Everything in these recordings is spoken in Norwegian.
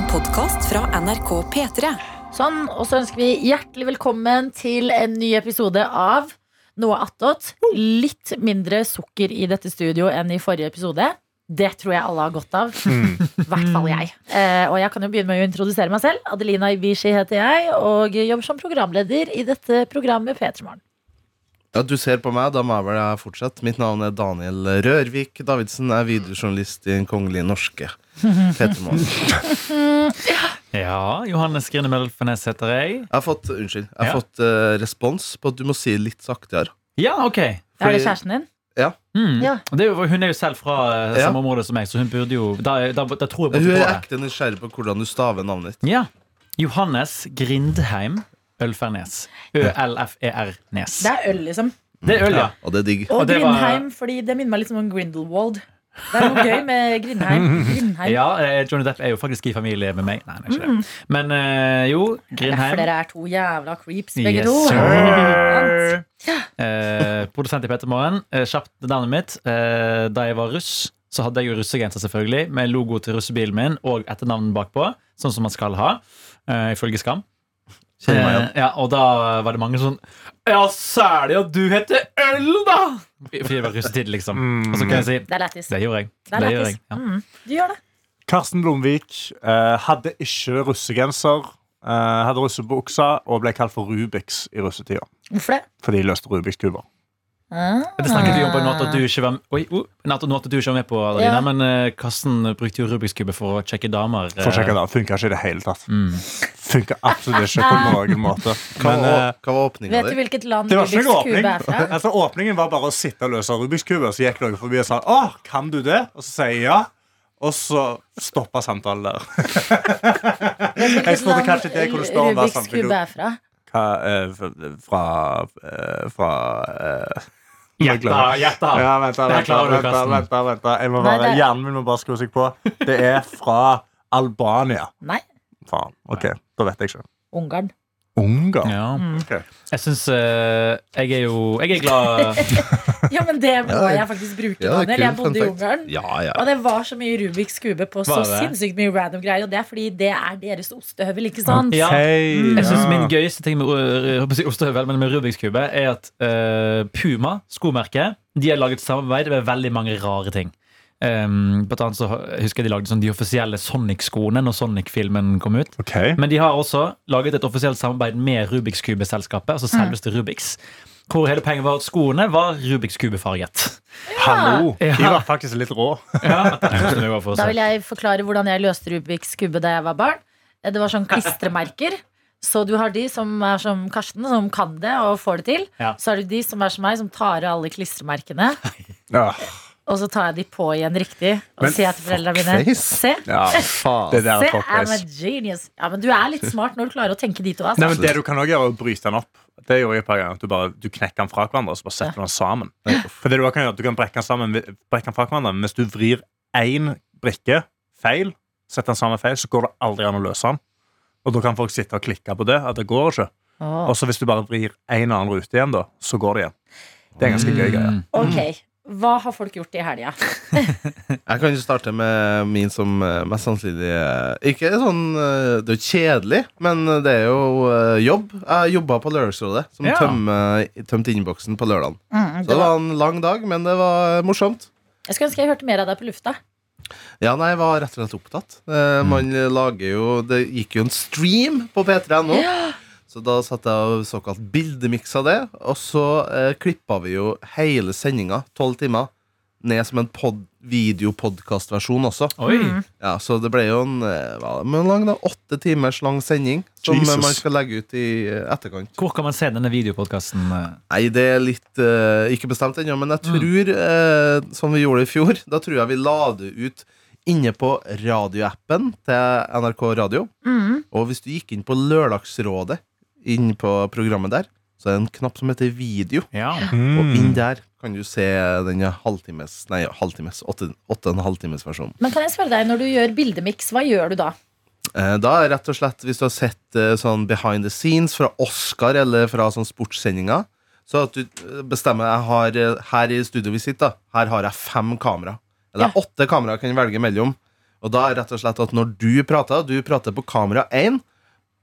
En podkast fra NRK P3. Sånn, og så ønsker vi hjertelig velkommen til en ny episode av Noe attåt. Litt mindre sukker i dette studio enn i forrige episode. Det tror jeg alle har godt av. I hvert fall jeg. Eh, og jeg kan jo begynne med å introdusere meg selv. Adelina Ibishi heter jeg, og jobber som programleder i dette programmet P3 Morgen. Ja, Du ser på meg, da må jeg vel fortsette. Mitt navn er Daniel Rørvik Davidsen. Jeg er videojournalist i Den kongelige norske. Ja, Johannes Grine Mølfenes heter jeg. Jeg har fått, unnskyld, jeg har Ja. fått uh, respons på at du må si litt saktere. Ja, ok. Er det kjæresten din? Mm. Ja. Det er jo, hun er jo selv fra Ja. samme område som meg, så hun burde jo Da, da, da tror jeg Hun på er ekte nysgjerrig på hvordan du staver navnet ditt. Ja. Johannes Grindheim Ølfernes. Ø-l-f-e-r-nes. Det er øl, liksom. Det er øl, ja. Og det er digg. Og Og Grindheim, var- fordi det minner meg litt om Grindelwald. Det er noe gøy med Grindheim. Grindheim. Ja, eh, Johnny Depp er jo faktisk i familie med meg. Nei, han er ikke det. Men eh, jo, Derfor Grindheim. dere er to jævla creeps, begge Yes, to. sir. Eh, produsent i Peter Morgen. Eh, kjapt navnet mitt. Eh, da jeg var russ, så hadde jeg jo russegenser, selvfølgelig, med logo til russebilen min og etternavn bakpå, sånn som man skal ha, eh, ifølge Skam. Kjenner meg igjen. Eh, ja, og da var det mange sånn Ja, særlig at du heter Øl, da! Fordi det var russetid, liksom. Og så kan jeg si Det er lættis. det gjorde jeg. Det er Det gjorde lættis. jeg. Ja. Mm, du gjør det. Karsten Blomvik eh, hadde ikke russegenser, eh, hadde russebuksa og ble kalt for Rubiks i russetida. Hvorfor det? Fordi de løste Rubiks kuber. Ah. Det snakket vi om på natt at du ikke var, oi, oh, en måte at du ikke var med på. Ja. Men eh, Karsten brukte jo Rubiks kube for å sjekke damer. eh, For å sjekke det, Funka ikke i det hele tatt. Mm. Funka absolutt ikke på noen måte. Hva Men, var, eh, hva var åpningen Vet du hvilket land det var Rubiks kube åpning. er fra? Altså, åpningen var bare å sitte og løse Rubiks kube. Så gikk noen forbi og sa 'Å, kan du det?' Og så sier jeg ja. Og så stoppa samtalen der. Jeg spurte kanskje det kunne stå om hva Rubiks kube er fra. Hva, eh, fra eh, Fra eh, gjetta! Ja, vent, da, vent, da, vent, da, vent, da, vent, da. Jeg må bare, Hjernen min må bare skru seg på. Det er fra Albania. Nei, Faen. Ok, da vet jeg ikke. Ungarn. Ungarn? Ja. Okay. Jeg syns Jeg er jo Jeg er glad Ja, men det må jeg faktisk bruke, Ja, Daniel. Jeg bodde i. Ungarn. Ja, ja. Og det var så mye Rubiks kube på så sinnssykt mye random greier. Og det er fordi det er deres ostehøvel, ikke sant? Ja. Mm. Jeg synes. Min gøyeste ting med, si ostehøvel, men med Rubiks kube er at uh, Puma, skomerket, de har laget samarbeid med veldig mange rare ting. Um, blant annet så husker jeg de lagde sånn de offisielle Sonic-skoene når Sonic-filmen kom ut. Okay. Men de har også laget et offisielt samarbeid med Rubiks kube-selskapet, altså selveste Rubiks. Hvor hele poenget var at skoene var Rubiks kube-farget. Hallo. Ja. De var faktisk litt rå. Ja, Da vil jeg forklare hvordan jeg løste Rubiks kube da jeg var barn. Det var sånn klistremerker. Så du har de som er som Karsten, som kan det og får det til. Ja. Så har du de som er som meg, som tar av alle klistremerkene. Ja. Og så tar jeg de på igjen riktig. Og Men sier til foreldrene mine. Se, ja. Faen. Se, I'm a genius. Ja, men du er litt smart når du klarer å tenke dit òg. Nei, Altså. men Det du kan også gjøre, er å bryte den opp. Det gjorde jeg et par ganger. Du, bare, du knekker den fra hverandre og så bare setter ja. den sammen. For det Du kan gjøre, du kan brekke den, sammen, brekke den fra hverandre, men hvis du vrir én brikke feil, setter den sammen feil, så går det aldri an å løse den. Og da kan folk sitte og klikke på det. at det går ikke. Oh. Og så hvis du bare vrir en annen rute igjen, da, så går det igjen. Det er ganske gøy greie. Mm. Ok, Hva har folk gjort i helga? Jeg kan jo starte med min som eh, mest sannsynlig eh, Ikke sånn eh, Det er jo kjedelig, men det er jo jobb. Jeg jobba på Lørdagsrådet, som Ja. tømte tømte innboksen på lørdagen. Mm, Så det var en lang dag, men det var morsomt. Jeg skulle ønske jeg hørte mer av deg på lufta. Ja, nei, jeg var rett og slett opptatt. Eh, Man lager jo Det gikk jo en stream på p3.no. Så da satt jeg og såkalt bildemiksa det. Og så eh, klippa vi jo hele sendinga, tolv timer, ned som en pod videopodkastversjon også. Oi! Ja, Så det ble jo en eh, hva, men lang da, åtte timers lang sending som eh, Jesus. man skal legge ut i eh, etterkant. Hvor kan man se denne videopodkasten? Nei, det er litt eh, ikke bestemt ennå, men jeg tror, eh, som vi gjorde i fjor, da tror jeg vi la det ut inne på radioappen til NRK Radio. Mm. Og hvis du gikk inn på Lørdagsrådet, inn på programmet der, så er det en knapp som heter video. Ja. Og inn der kan du se den halvtimes, nei, halvtimes, åtte, åtte og en halv times versjonen. Men kan jeg spørre deg, når du gjør bildemiks, hva gjør du da? Eh, Da er rett og slett, hvis du har sett eh, sånn behind the scenes fra Oscar eller fra sånn sportssendinger, så at du eh, bestemmer jeg har, Her i studioet vi sitter, da, her har jeg fem kamera. Eller Ja. åtte kamera kan jeg velge mellom. Og da er rett og slett at når du prater, du prater på kamera 1,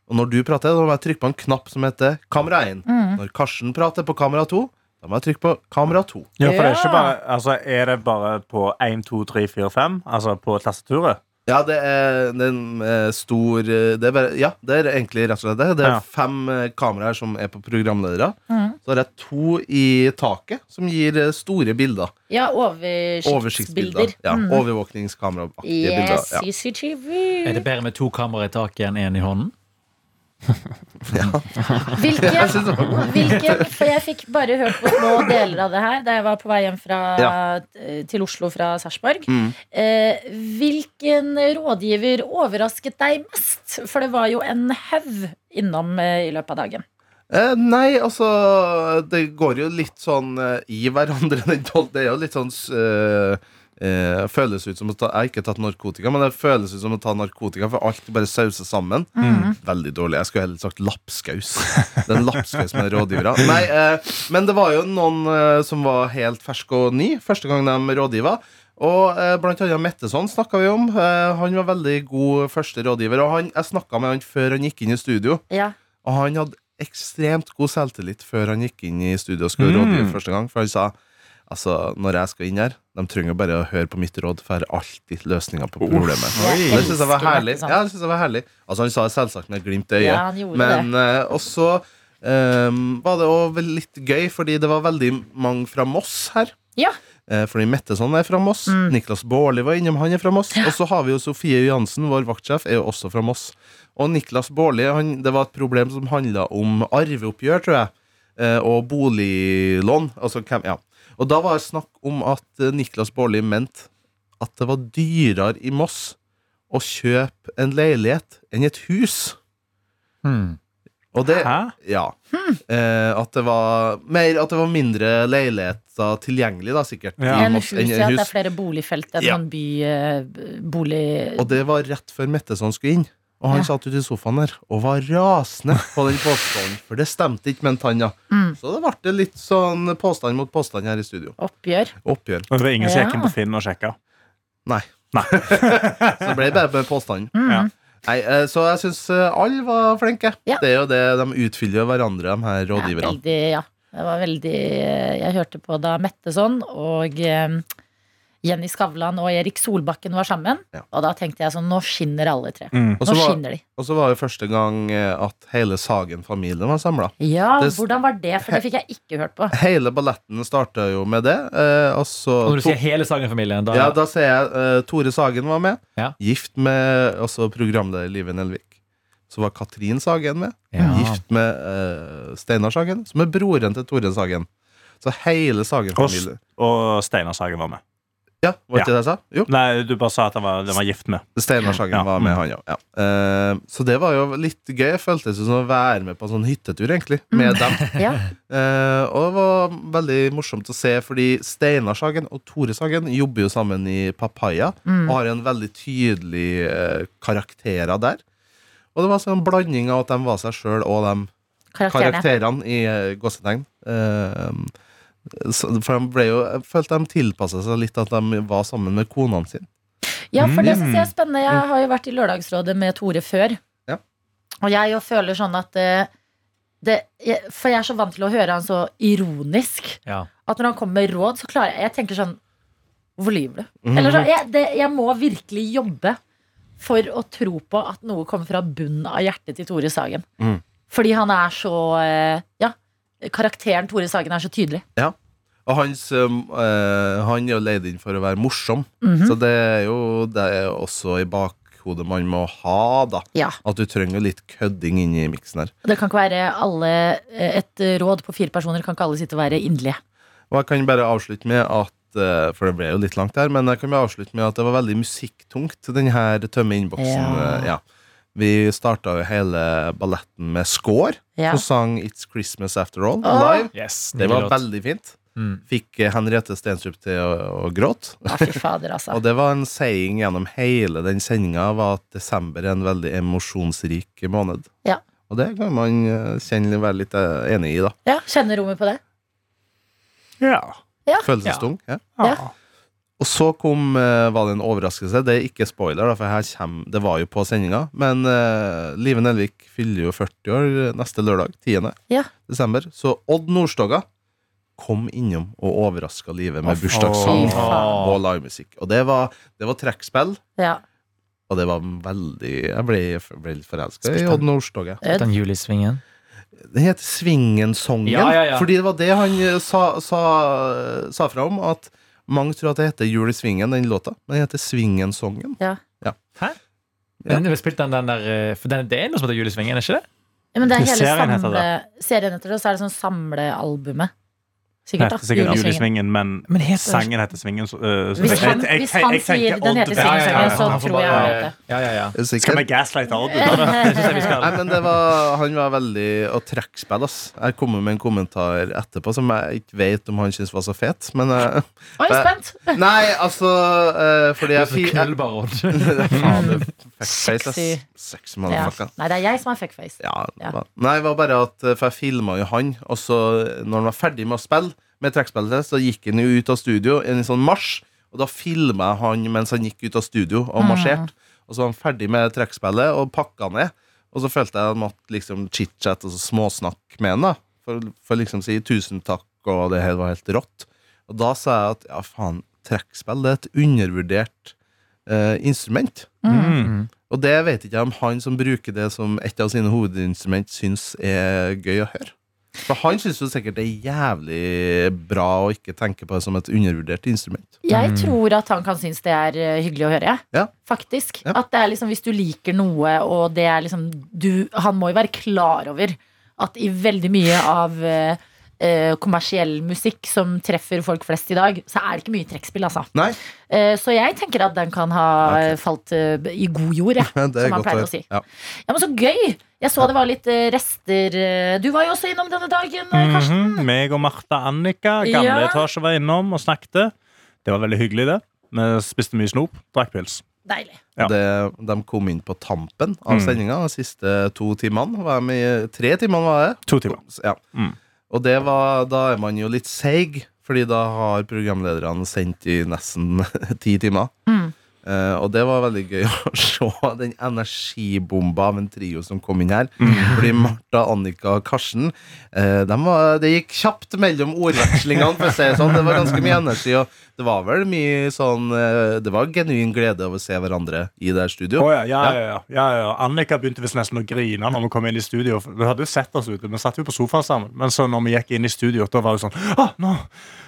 og når du prater, da må jeg trykke på en knapp som heter kamera 1. Når Karsten prater på kamera 2, da må jeg trykke på kamera 2. Ja, for det er ikke bare Altså, er det bare på 1, 2, 3, 4, 5? Altså på tastaturet? Ja, det er det er en eh, stor eh, det er bare, Ja, det er egentlig rett og slett det. Det er Ja. fem eh, kameraer som er på programledere. Mm. Så har jeg to i taket, som gir store bilder. Ja, oversiktsbilder. Oversiktsbilder. Ja, Mm. Overvåkningskameraaktige bilder. Yes, Ja. CCTV. Er det bedre med to kameraer i taket enn én i hånden? Hvilken, var- hvilken For jeg fikk bare hørt på små deler av det her da jeg var på vei hjem fra, Ja. eh, til Oslo fra Sarpsborg. Mm. Eh, hvilken rådgiver overrasket deg mest? For det var jo en haug innom eh, i løpet av dagen. Eh, nei, altså Det går jo litt sånn eh, i hverandre. Det er jo litt sånn eh, eh, Føles ut som å ta Jeg har ikke tatt narkotika, men det føles ut som å ta narkotika, for alt bare sauser sammen. Veldig dårlig. Jeg skulle heller sagt lapskaus. Det er en lapskaus med rådgivere. Nei, eh, men det var jo noen eh, som var helt fersk og ny første gang de rådgiva. Og eh, blant annet Metteson snakka vi om. Eh, han var veldig god første rådgiver. Og han, jeg snakka med han før han gikk inn i studio. Ja. Og han hadde ekstremt god selvtillit før han gikk inn i studio og skulle Mm. rådgive første gang. For han sa altså, når jeg skal inn her, de trenger bare å høre på mitt råd, for jeg har alltid løsninger på problemet. Jeg Det syns jeg var herlig. Ja, det synes jeg var herlig Altså Han sa det selvsagt med et glimt i øyet. Ja, han Men uh, også um, var det også litt gøy, fordi det var veldig mange fra Moss her. Ja. Eh, fordi Metteson er fra Moss. Mm. Niklas Baarli var innom, han er fra Moss. Og så har vi jo Sofie Johansen, vår vaktsjef, er jo også fra Moss. Og Niklas Baarli, det var et problem som handla om arveoppgjør, tror jeg. Eh, og boliglån. Altså, hvem, ja. Og da var det snakk om at eh, Niklas Baarli mente at det var dyrere i Moss å kjøpe en leilighet enn et hus. Hmm. Og det, Hæ? ja. Eh, at, det var mer, at det var mindre leiligheter tilgjengelig, da, sikkert. Ja. i En Moss hus, enn ja, at det er flere boligfelt enn Ja. by, eh, bolig... Og det var rett før Metteson skulle inn. Og han Ja. satt ute i sofaen der og var rasende på den påstanden. For det stemte ikke, med en tann, ja. Mm. Så det ble litt sånn påstand mot påstand her i studio. Oppgjør. Oppgjør. Og det var ingen som gikk inn på Finn og sjekka? Nei. Nei. Så det ble bare med påstanden. Mm. Ja. Nei, eh, så jeg syns alle var flinke. Ja. Det er jo det, De utfyller hverandre, de her rådgiverne. Ja, veldig, ja. Det var veldig Jeg hørte på da Metteson og eh, Jenny Skavlan og Erik Solbakken var sammen. Ja. Og da tenkte jeg sånn Nå skinner alle tre. Mm. Nå var, skinner de. og så var det første gang eh, at hele Sagen-familien var samla. Ja, Det- hvordan var det? For det fikk jeg ikke hørt på. Hele balletten starta jo med det. Eh, og Og når du to- sier hele Sagen-familien, da Ja, da ser jeg eh, Tore Sagen var med. Ja. Gift med også programleder Live Nelvik. Så var Katrin Sagen med. Ja. Gift med eh, Steinar Sagen, som er broren til Tore Sagen. Så hele Sagen-familien Og Steinar Sagen var med. Ja, var ikke det jeg sa? Jo. Nei, du bare sa at han var, den var gift med. Steinar Sagen Ja. var med, Mm. han òg. Ja. Eh, så det var jo litt gøy. Jeg følte det som å være med på en sånn hyttetur, egentlig. Med dem. Ja. Eh, og det var veldig morsomt å se, fordi Steinar Sagen og Tore Sagen jobber jo sammen i Papaya. Mm. Og har en veldig tydelig uh, karakterer der. Og det var sånn en blanding av at de var seg sjøl og de Karakterene. karakterene i uh, gåsetegn. Så, for de ble jo, jeg følte de tilpassa seg litt at de var sammen med konene sine. Ja, for det Mm. synes jeg er spennende. Jeg har jo vært i Lørdagsrådet med Tore før. Ja. Og jeg jo føler sånn at det, det For jeg er så vant til å høre han så ironisk. Ja. At når han kommer med råd, så klarer jeg Jeg tenker sånn Hvorfor lyver du? Eller så, jeg, det, jeg må virkelig jobbe for å tro på at noe kommer fra bunnen av hjertet til Tore Sagen. Mm. Fordi han er så eh, Ja. Karakteren Tore Sagen er så tydelig. Ja. Og hans, eh, han er jo leid inn for å være morsom, Mhm. så det er jo det er også i bakhodet man må ha, da. Ja. At du trenger litt kødding inni miksen her. Det kan ikke være alle eh, Et råd på fire personer kan ikke alle sitte og være inderlige. Og jeg kan bare avslutte med at eh, For det ble jo litt langt her, men jeg kan bare avslutte med at det var veldig musikktungt, den her Tømme innboksen. Ja. ja. Vi starta jo hele balletten med score, Ja. som sang It's Christmas After All oh. live. Yes, Det var veldig fint. Mm. Fikk eh, Henriette Stenstrup til å, å gråte. Ja, fy fader, altså. Og det var en saying gjennom hele den sendinga var at desember er en veldig emosjonsrik måned. Ja. Og det kan man eh, kjenne være litt eh, enig i, da. Ja, Kjenner rommet på det? Ja. Følelsestung. Ja. Ja. Og så kom, eh, var det en overraskelse. Det er ikke spoiler, da, for her kommer, det var jo på sendinga. Men uh, Live Nelvik fyller jo 40 år neste lørdag, 10. Ja. desember. Så Odd Nordstoga kom innom og overraska livet med bursdagssang og livemusikk. Og det var, det var trekkspill, Ja. og det var veldig Jeg ble, ble litt forelska i Odd Nordstoga. Den julisvingen. Den heter Svingensongen. Ja, ja, ja. Fordi det var det han eh, sa, sa, sa fra om. At mange tror at det heter Jul i Svingen, den låta. Men den heter Svingensongen. Hæ? Ja. Men vi spilte den, den der, eh, for den, det er noe som heter Julisvingen, er ikke det? Ja, men det er hele Serien heter det. serien heter det, og så er det sånn samlealbumet. Sikkert, da. Heter sikkert Julesvingen. Men Men heter sangen heter Svingen. så, så- Hvis jeg- han, jeg- hvis han sier den heter Odd- Ja, ja, ja, Svingen, ja. så Han tror jeg han vet det. Ja, ja, ja. Er du Skal vi gaslighte Odd? Jeg. Nei, men det var, Han var veldig å trekkspille, ass. Jeg kom med en kommentar etterpå som jeg ikke vet om han syntes var så fet. Men jeg Oi, spent! Nei, altså uh, Fordi er jeg så fi- jeg- Odd. Faen, det er fuckface, ass. Sexy. Sexy motherfucker. Nei, det er jeg som er fuckface. Ja, Ja. Nei, det var bare at For jeg filma jo han, og så når han var ferdig med å spille med trekkspillet, så gikk han jo ut av studio i en sånn marsj, og da filma jeg han mens han gikk ut av studio og marsjerte. Og så var han ferdig med trekkspillet og pakka ned. Og så følte jeg at jeg måtte liksom chit-chat og så småsnakke med han, da. For, for liksom si tusen takk, og det her var helt rått. Og da sa jeg at ja, faen, trekkspill det er et undervurdert eh, instrument. Mm. Og det vet ikke jeg om han som bruker det som et av sine hovedinstrument, syns er gøy å høre. For han syns jo sikkert det er jævlig bra å ikke tenke på det som et undervurdert instrument. Jeg tror at han kan synes det er eh, hyggelig å høre, jeg. Ja. Faktisk. Ja. At det er liksom, hvis du liker noe, og det er liksom du, Han må jo være klar over at i veldig mye av eh, eh, kommersiell musikk som treffer folk flest i dag, så er det ikke mye trekkspill, altså. Eh, så jeg tenker at den kan ha Ok. eh, falt eh, i god jord, jeg. Som man pleier å å si. Ja. Ja, men så gøy! Jeg så det var litt eh, rester eh, Du var jo også innom denne dagen, eh, Karsten. Mhm. Meg og Martha Annika, gamle Ja. etasje, var innom og snakket. Det var veldig hyggelig, det. Vi spiste mye snop, drakk pils. Deilig. Ja. Det, de kom inn på tampen av Mm. sendinga de siste to timene. Var de i, tre timene, var det? To timer. Ja. Mm. Og det var, da er man jo litt seig, Fordi da har programlederne sendt i nesten ti timer. Mm. Eh, og det var veldig gøy å se den energibomba av en trio som kom inn her. Mm. Fordi Martha, Annika og Karsten uh, var, Det gikk kjapt mellom ordvekslingene, for å si det sånn. Det var ganske mye energi. Og det var vel mye sånn uh, Det var genuin glede av å se hverandre i det her studio. Å ja, ja, ja, ja, ja, ja. Annika begynte visst nesten å grine når vi kom inn i studio. Vi hadde jo sett oss ute, vi satt jo på sofaen sammen. Men så når vi gikk inn i studio, da var det sånn Å, nå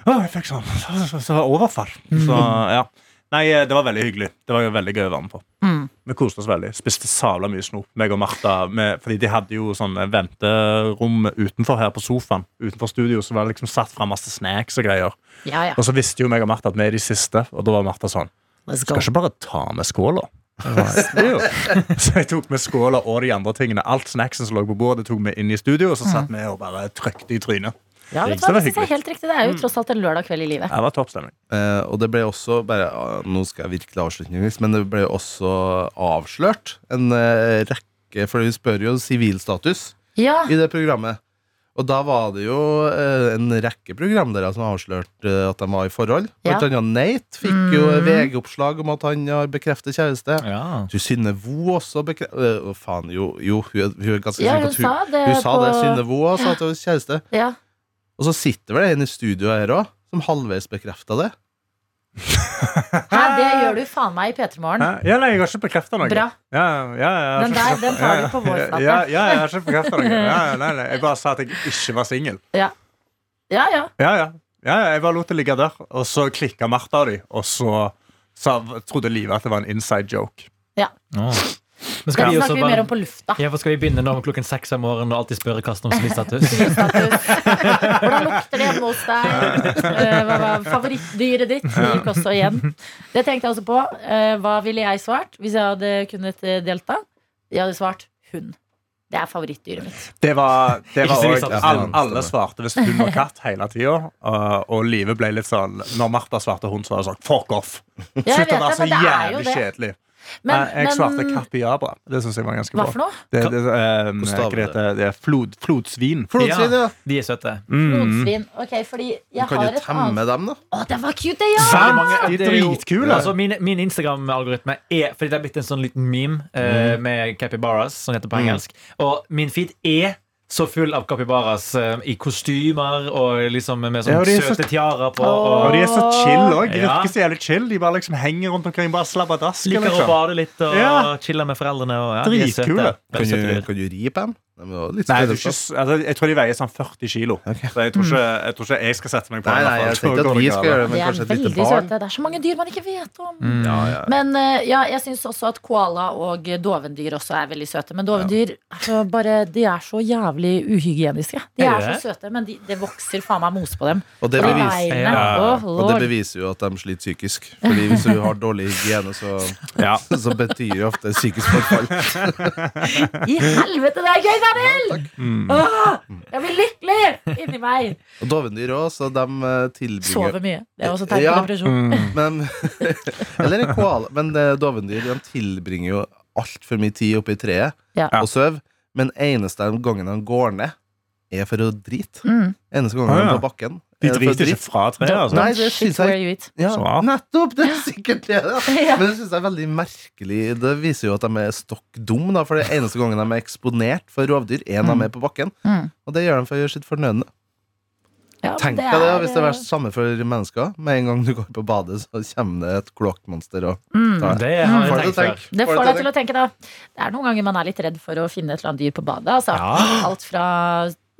å, jeg fikk sånn så, så, så overfall. Så ja. Nei, eh, det var veldig hyggelig. Det var veldig gøy å være med på. Mm. Vi koste oss veldig. Spiste sabla mye snop, meg og Martha. Med, fordi de hadde jo sånn venterom utenfor her på sofaen. Utenfor studio, så var det liksom satt fram masse snacks og greier. Ja, ja. Og så visste jo meg og Martha at vi er de siste, og da var Martha sånn skal ikke bare ta med skåla. Så jeg tok med skåla og de andre tingene. Alt snacksen som lå på bordet, tok vi inn i studio, og så satt vi og bare trykte i trynet. Ja, vet du hva, det var synes jeg er helt riktig. Det er jo tross alt en lørdag kveld i livet. Det var toppstemning. Eh, og det ble også bare, Nå skal jeg virkelig avslutningsvis, men det ble også avslørt en eh, rekke For vi spør jo sivilstatus Ja, i det programmet. Og da var det jo eh, en rekke programledere som avslørte eh, at de var i forhold. Blant Ja. annet Nate fikk jo Mm. VG-oppslag om at han har bekreftet kjæreste. Ja. Du, Synne Vo også bekreftet Å, faen, jo, jo hun, er- hun er ganske ja sikker hun på at hun, sa det hun sa på det. Synne Vo også sa at hun var kjæreste. Ja. Og så sitter vel en i studio her òg, som halvveis bekrefta det. Hæ, det gjør du faen meg i P3 Morgen. Ja, nei, jeg har ikke bekrefta noe. Bra. Ja, ja, ja, Den der, den tar du på vår ja. Ja, ja, jeg har ikke bekrefta noe. Ja, ja, nei, nei. Jeg bare sa at jeg ikke var singel. Ja, ja. Ja, ja. ja, ja. Jeg bare lot det ligge der. Og så klikka Martha og de, og så sa, trodde livet at det var en inside joke. Åh. Men Det ja, vi også snakker vi mer om på lufta. ja, for Skal vi begynne nå om klokken seks om morgenen og alltid spørre Karsten om sivilstatus? Sivilstatus. Hvordan lukter det hjemme hos deg? Eh, Hva var favorittdyret ditt? Gikk også igjen. Det tenkte jeg også på. Eh, Hva ville jeg svart hvis jeg hadde kunnet eh, delta? Jeg hadde svart hund. Det er favorittdyret mitt. Det var, det var også, alle, alle svarte hvis hund og katt hele tida. Og, og Live ble litt sånn Når Martha svarte hund, så var det sånn Fuck off! Slutt å være så jævlig kjedelig. Men, jeg, jeg svarte Capiabra. Det syns jeg var ganske hva bra. for noe? Det, det, um, Hvordan det det? er flod, flodsvin. Flodsvin, ja. De er søte. Mm. Blodsvin. Ok, fordi Du kan jo temme dem, da. Å, det var cute, det, ja! Mange, de er dritkule. Altså, min min Instagram-algoritme er Fordi det er blitt en sånn liten meme eh, med capybaras, som heter på Mm. engelsk. Og min feed er så full av Capibaras eh, i kostymer og liksom med Ja, sånn og de er så- søte tiarer på. Og Og de er så chill òg. De Ja. virker så jævlig chill. De bare liksom henger rundt omkring, bare slabberdasker. liker å Liksom. bade litt og Ja. chille med foreldrene. Og, ja, de er søte. Dritkule. Kan søte du, dyr. kan du ri på dem? Nei, er ikke, altså, jeg tror de veier sånn 40 kilo. Okay. Så jeg tror, ikke, jeg tror ikke jeg skal sette meg på Nei, nei, jeg tenkte at det vi skal gjøre det, De men er kanskje et lite barn. søte. Det er så mange dyr man ikke vet om. Mm. Ja, ja. Men eh, ja, jeg syns også at koala og dovendyr også er veldig søte. Men dovendyr altså, bare, de er så jævlig uhygieniske. De Er så søte, men de, det vokser faen meg mos på dem. Og det, Og de bevis. Ja. Åh, og det beviser jo at de sliter psykisk. Fordi hvis du har dårlig hygiene, så, Ja. så betyr jo ofte psykisk forfall. I helvete, det er gøy, Daniel! Mm. Åh, jeg blir lykkelig inni meg. Og dovendyr òg, så de eh, tilbringer Sover mye. Det er også tegn på Ja. depresjon. Mm. Men, eller en koala. Men eh, dovendyr de tilbringer jo altfor mye tid oppe i treet Ja. og sover. Men eneste gangen de går ned, er for å drite. Mm. Eneste gangen Ah, ja. på bakken. De er det driter ikke fra treet, altså. Nei, det syns jeg ja, Nettopp! Det er sikkert det. Da. Men det syns jeg er veldig merkelig. Det viser jo at de er stokk dum, da, for det eneste gangen de er eksponert for rovdyr, er når de er på bakken. Mm. Og det gjør de for å gjøre sitt fornødne. Ja, Tenk deg det, er, hvis det var eh, samme for mennesker. Med en gang du går på badet, så kommer det et kloakkmonster og mm. Det har Får jeg tenkt. Det Får får deg til å tenke, da. Det er noen ganger man er litt redd for å finne et eller annet dyr på badet. Altså. Ja. Alt fra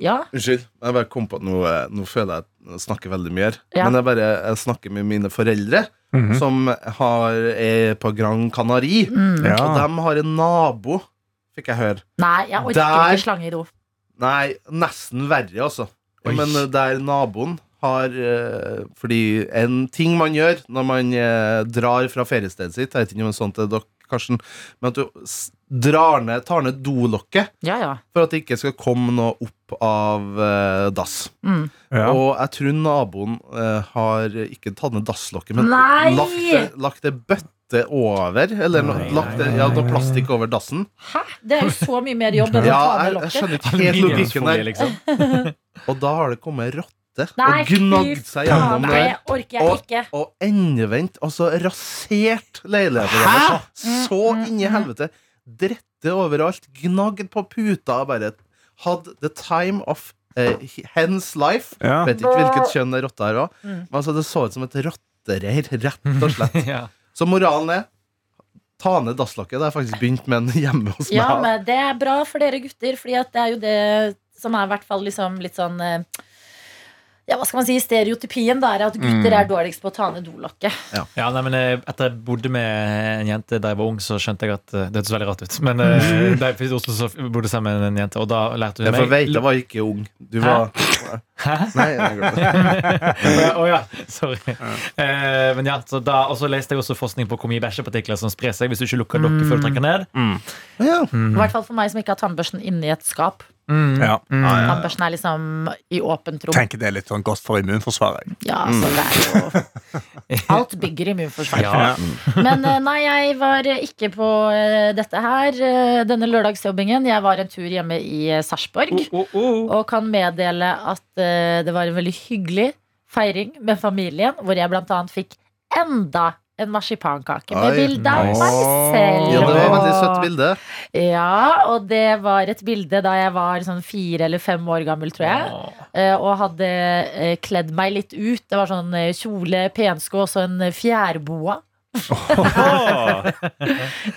Ja. Unnskyld, jeg bare kom på at nå, eh, nå føler jeg at jeg snakker veldig mye her. Ja. Men jeg bare jeg snakker med mine foreldre, Mhm. som har, er på Gran Canari. Mm. Ja. Og de har en nabo, fikk jeg høre. Nei, jeg orker Der- ikke slange i do. Nei, nesten verre, altså. Oi. Men eh, der naboen har eh, Fordi en ting man gjør når man drar fra feriestedet sitt Jeg vet ikke om det er sånn til dere, Karsten, men at du drar ned, tar ned dolokket Ja, ja. for at det ikke skal komme noe opp av eh, dass. Mm. Ja. Og jeg tror naboen eh, har ikke tatt ned dasslokket, men Nei! lagt det, lagt det bøtte over. Eller no, lagt det, ja, noe plastikk over dassen. Hæ? Det er jo så mye mer jobb enn å Ja, ta ned jeg, jeg lokket. skjønner ikke helt logikken Aluminiumsfolie, der. liksom. Og da har det kommet rotte Nei, og gnagd seg gjennom det orker jeg Og, ikke. og endevendt, altså rasert leiligheten deres. Så Mm, inn i helvete. Drette overalt. Gnagd på puta. Bare hadde the time of uh, hens life. Ja. Vet ikke hvilket kjønn det rotta her var. Mm. Men altså, det så ut som et rottereir, rett og slett. Ja. Så moralen er ta ned dasslokket. Det har jeg faktisk begynt med en hjemme hos Ja, meg. men det er bra for dere gutter, Fordi det er jo det som er i hvert fall liksom litt sånn eh, Ja, hva skal man si? Stereotypien da er at gutter Mm. er dårligst på å ta ned dolokket. Ja, nei, men eh, Etter jeg bodde med en jente da jeg var ung, så skjønte jeg at eh, Det hørtes veldig rart ut. Men eh, da jeg flyttet Oslo, så bodde jeg sammen med en jente, og da lærte hun meg Jeg vet jeg var ikke ung. Du var Hæ? Nei, jeg glemte. Å ja, ja, sorry. Eh, men ja, så da, Og så leste jeg også forskning på hvor mye bæsjepartikler som sprer seg hvis du ikke lukker lokket før du trekker ned. Mm. Ja. I hvert fall for meg som ikke har tannbørsten inni et skap. Mm. Ja. Mm. Tannbørsten er liksom i åpent rom. Tenker det er litt sånn godt for immunforsvaret. Ja, altså, det er jo Alt bygger immunforsvaret. Ja. Men eh, nei, jeg var ikke på eh, dette her, eh, denne lørdagsjobbingen. Jeg var en tur hjemme i Sarpsborg. Oh, oh, oh. Og kan meddele at det var en veldig hyggelig feiring med familien, hvor jeg blant annet fikk enda en marsipankake med bilde av nice. meg selv. ja, det var et veldig søtt bilde. Ja, og det var et bilde da jeg var sånn fire eller fem år gammel, tror jeg. Eh, Og hadde eh, kledd meg litt ut. Det var sånn eh, kjole, pensko og så en fjærboa.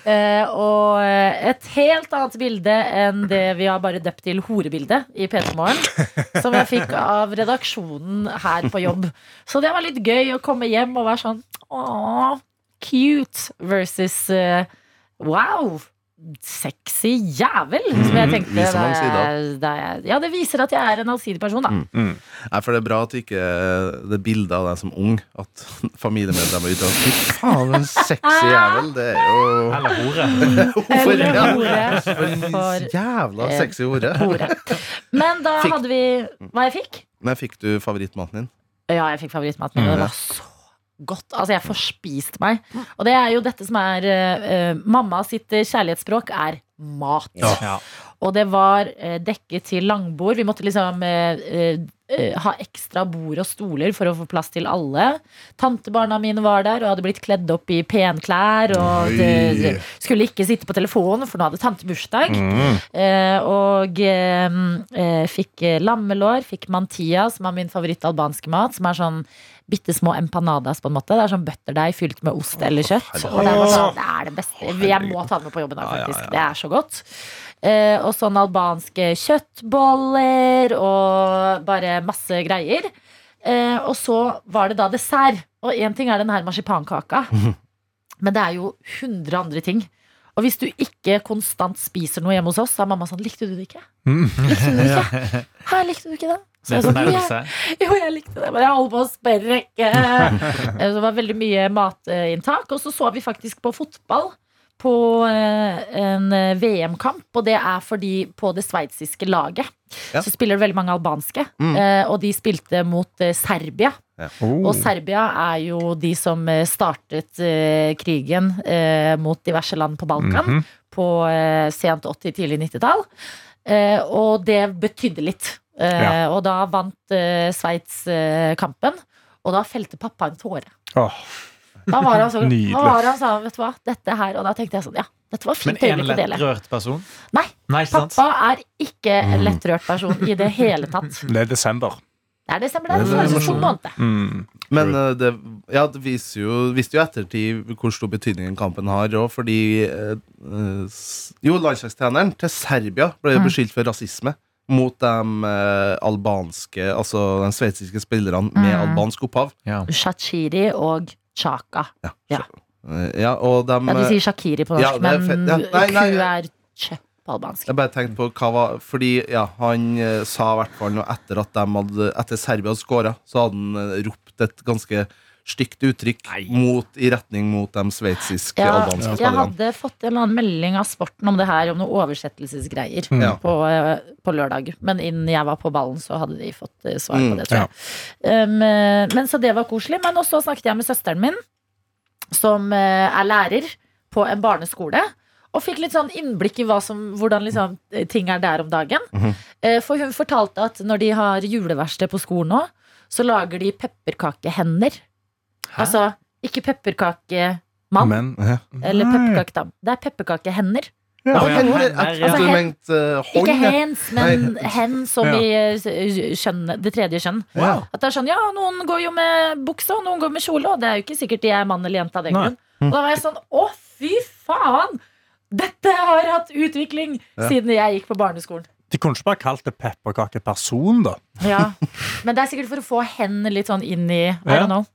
Eh, og et helt annet bilde enn det vi har bare døpt til horebildet i P3 Morgen. Som jeg fikk av redaksjonen her på jobb. Så det var litt gøy å komme hjem og være sånn åh, cute versus uh, wow. Sexy jævel, som jeg Mhm, tenkte. viser mange da sider. jeg- da ja, det viser at jeg er en allsidig person, da. Mm. Mm. Nei, for det er bra at ikke det er bildet av deg som ung At familiemedlemmer er ute og Fy faen, en sexy jævel. Det er jo Eller hore. Eller ja? hore For jævla eh, sexy hore. hore. Men da Fikk- hadde vi Hva jeg fikk? Nei, fikk du favorittmaten din? Ja, jeg fikk favorittmaten min. Mm, Det var så godt. Altså, jeg forspiste meg. Og det er jo dette som er eh, eh, Mamma sitt eh, kjærlighetsspråk er mat. Ja. Og det var uh, dekket til langbord. Vi måtte liksom uh, eh, eh, ha ekstra bord og stoler for å få plass til alle. Tantebarna mine var der og hadde blitt kledd opp i penklær. Og de, de skulle ikke sitte på telefonen, for nå hadde tante bursdag. Mm. Eh, og eh, eh, fikk eh, lammelår, fikk mantia, som er min favoritt albanske mat. Som er sånn bitte små empanadas, på en måte. Det er sånn butterdeig fylt med ost eller kjøtt. Og det er, sånn, det er det beste. Jeg må ta det med på jobben, da, Ja, ja, faktisk. Det er så godt. Eh, og sånn albanske kjøttboller og bare masse greier. Eh, og så var det da dessert. Og én ting er den her marsipankaka, men det er jo 100 andre ting. Og hvis du ikke konstant spiser noe hjemme hos oss, så er mamma sånn Likte du det ikke? Likte du det ikke? Her likte du ikke det? Så Det jeg sånn, «Jo, jeg- jo, jeg likte det, men jeg holder på å sprekke. Eh, det var veldig mye matinntak. Og så så vi faktisk på fotball på eh, en eh, VM-kamp, og det er fordi på det sveitsiske laget Ja. så spiller det veldig mange albanske, Mm. eh, og de spilte mot Serbia. Serbia. Oh. Og Serbia er jo de som startet krigen eh, mot diverse land på Balkan Mhm. på eh, sent 80-, tidlig 90-tall. Eh, og det betydde litt. Eh, Ja. Og da vant eh, Sveits eh, kampen, og da felte pappa en tåre. Oh. Da var han sånn, Nydelig. da var han sånn, vet du hva, dette her Og da tenkte jeg sånn, ja, dette var Men fint en øyeblikk å dele. lettrørt person? Nei, Nei? Pappa er ikke en lettrørt person i det hele tatt. Det er desember. Det er desember, det er en sånn måned. Mm. Men det, ja, det viser jo, viste jo ettertid hvor stor betydning kampen har òg, fordi Jo, landslagstreneren til Serbia ble Mm. beskyldt for rasisme mot de eh, albanske, altså de sveitsiske spillerne med Mm. albansk opphav. Ja. Shachiri og chaka. Ja, Ja. eh, ja og de Ja, du sier shakiri på norsk, Ja, det er men ja, nei, nei, ku er på albansk. Jeg bare tenkte på hva var Fordi ja, han eh, sa i hvert fall noe etter at de hadde Etter Serbia hadde skåra, så hadde han eh, ropt et ganske stygt uttrykk mot, i retning mot de sveitsiske Ja, albanske jeg hadde fått en eller annen melding av sporten om det her, om noen oversettelsesgreier mm. på, eh, på lørdag. Men innen jeg var på ballen, så hadde de fått eh, svar på Mm, det, tror jeg. Um, eh, men så det var koselig. Men også snakket jeg med søsteren min, som er lærer på en barneskole. Og fikk litt sånn innblikk i hva som, hvordan liksom, ting er der om dagen. Mm -hmm. For hun fortalte at når de har juleverksted på skolen nå, så lager de pepperkakehender. Altså ikke pepperkakemann Ja. eller pepperkakedam. Det er pepperkakehender. Ja, Ja, ja. hender, Altså, hen- eh. Ikke hens, men hen som Ja. i eh, kjønn, det tredje kjønn. Wow. At det er sånn, ja, Noen går jo med bukse, og noen går med kjole. Og det er jo ikke sikkert de er mann eller jente av den grunn. Og da var jeg sånn, å fy faen! Dette har hatt utvikling Ja. siden jeg gikk på barneskolen. De kunne ikke bare kalt det pepperkakeperson, da. Ja. Men det er sikkert for å få hen litt sånn inn i I Ja. don't know.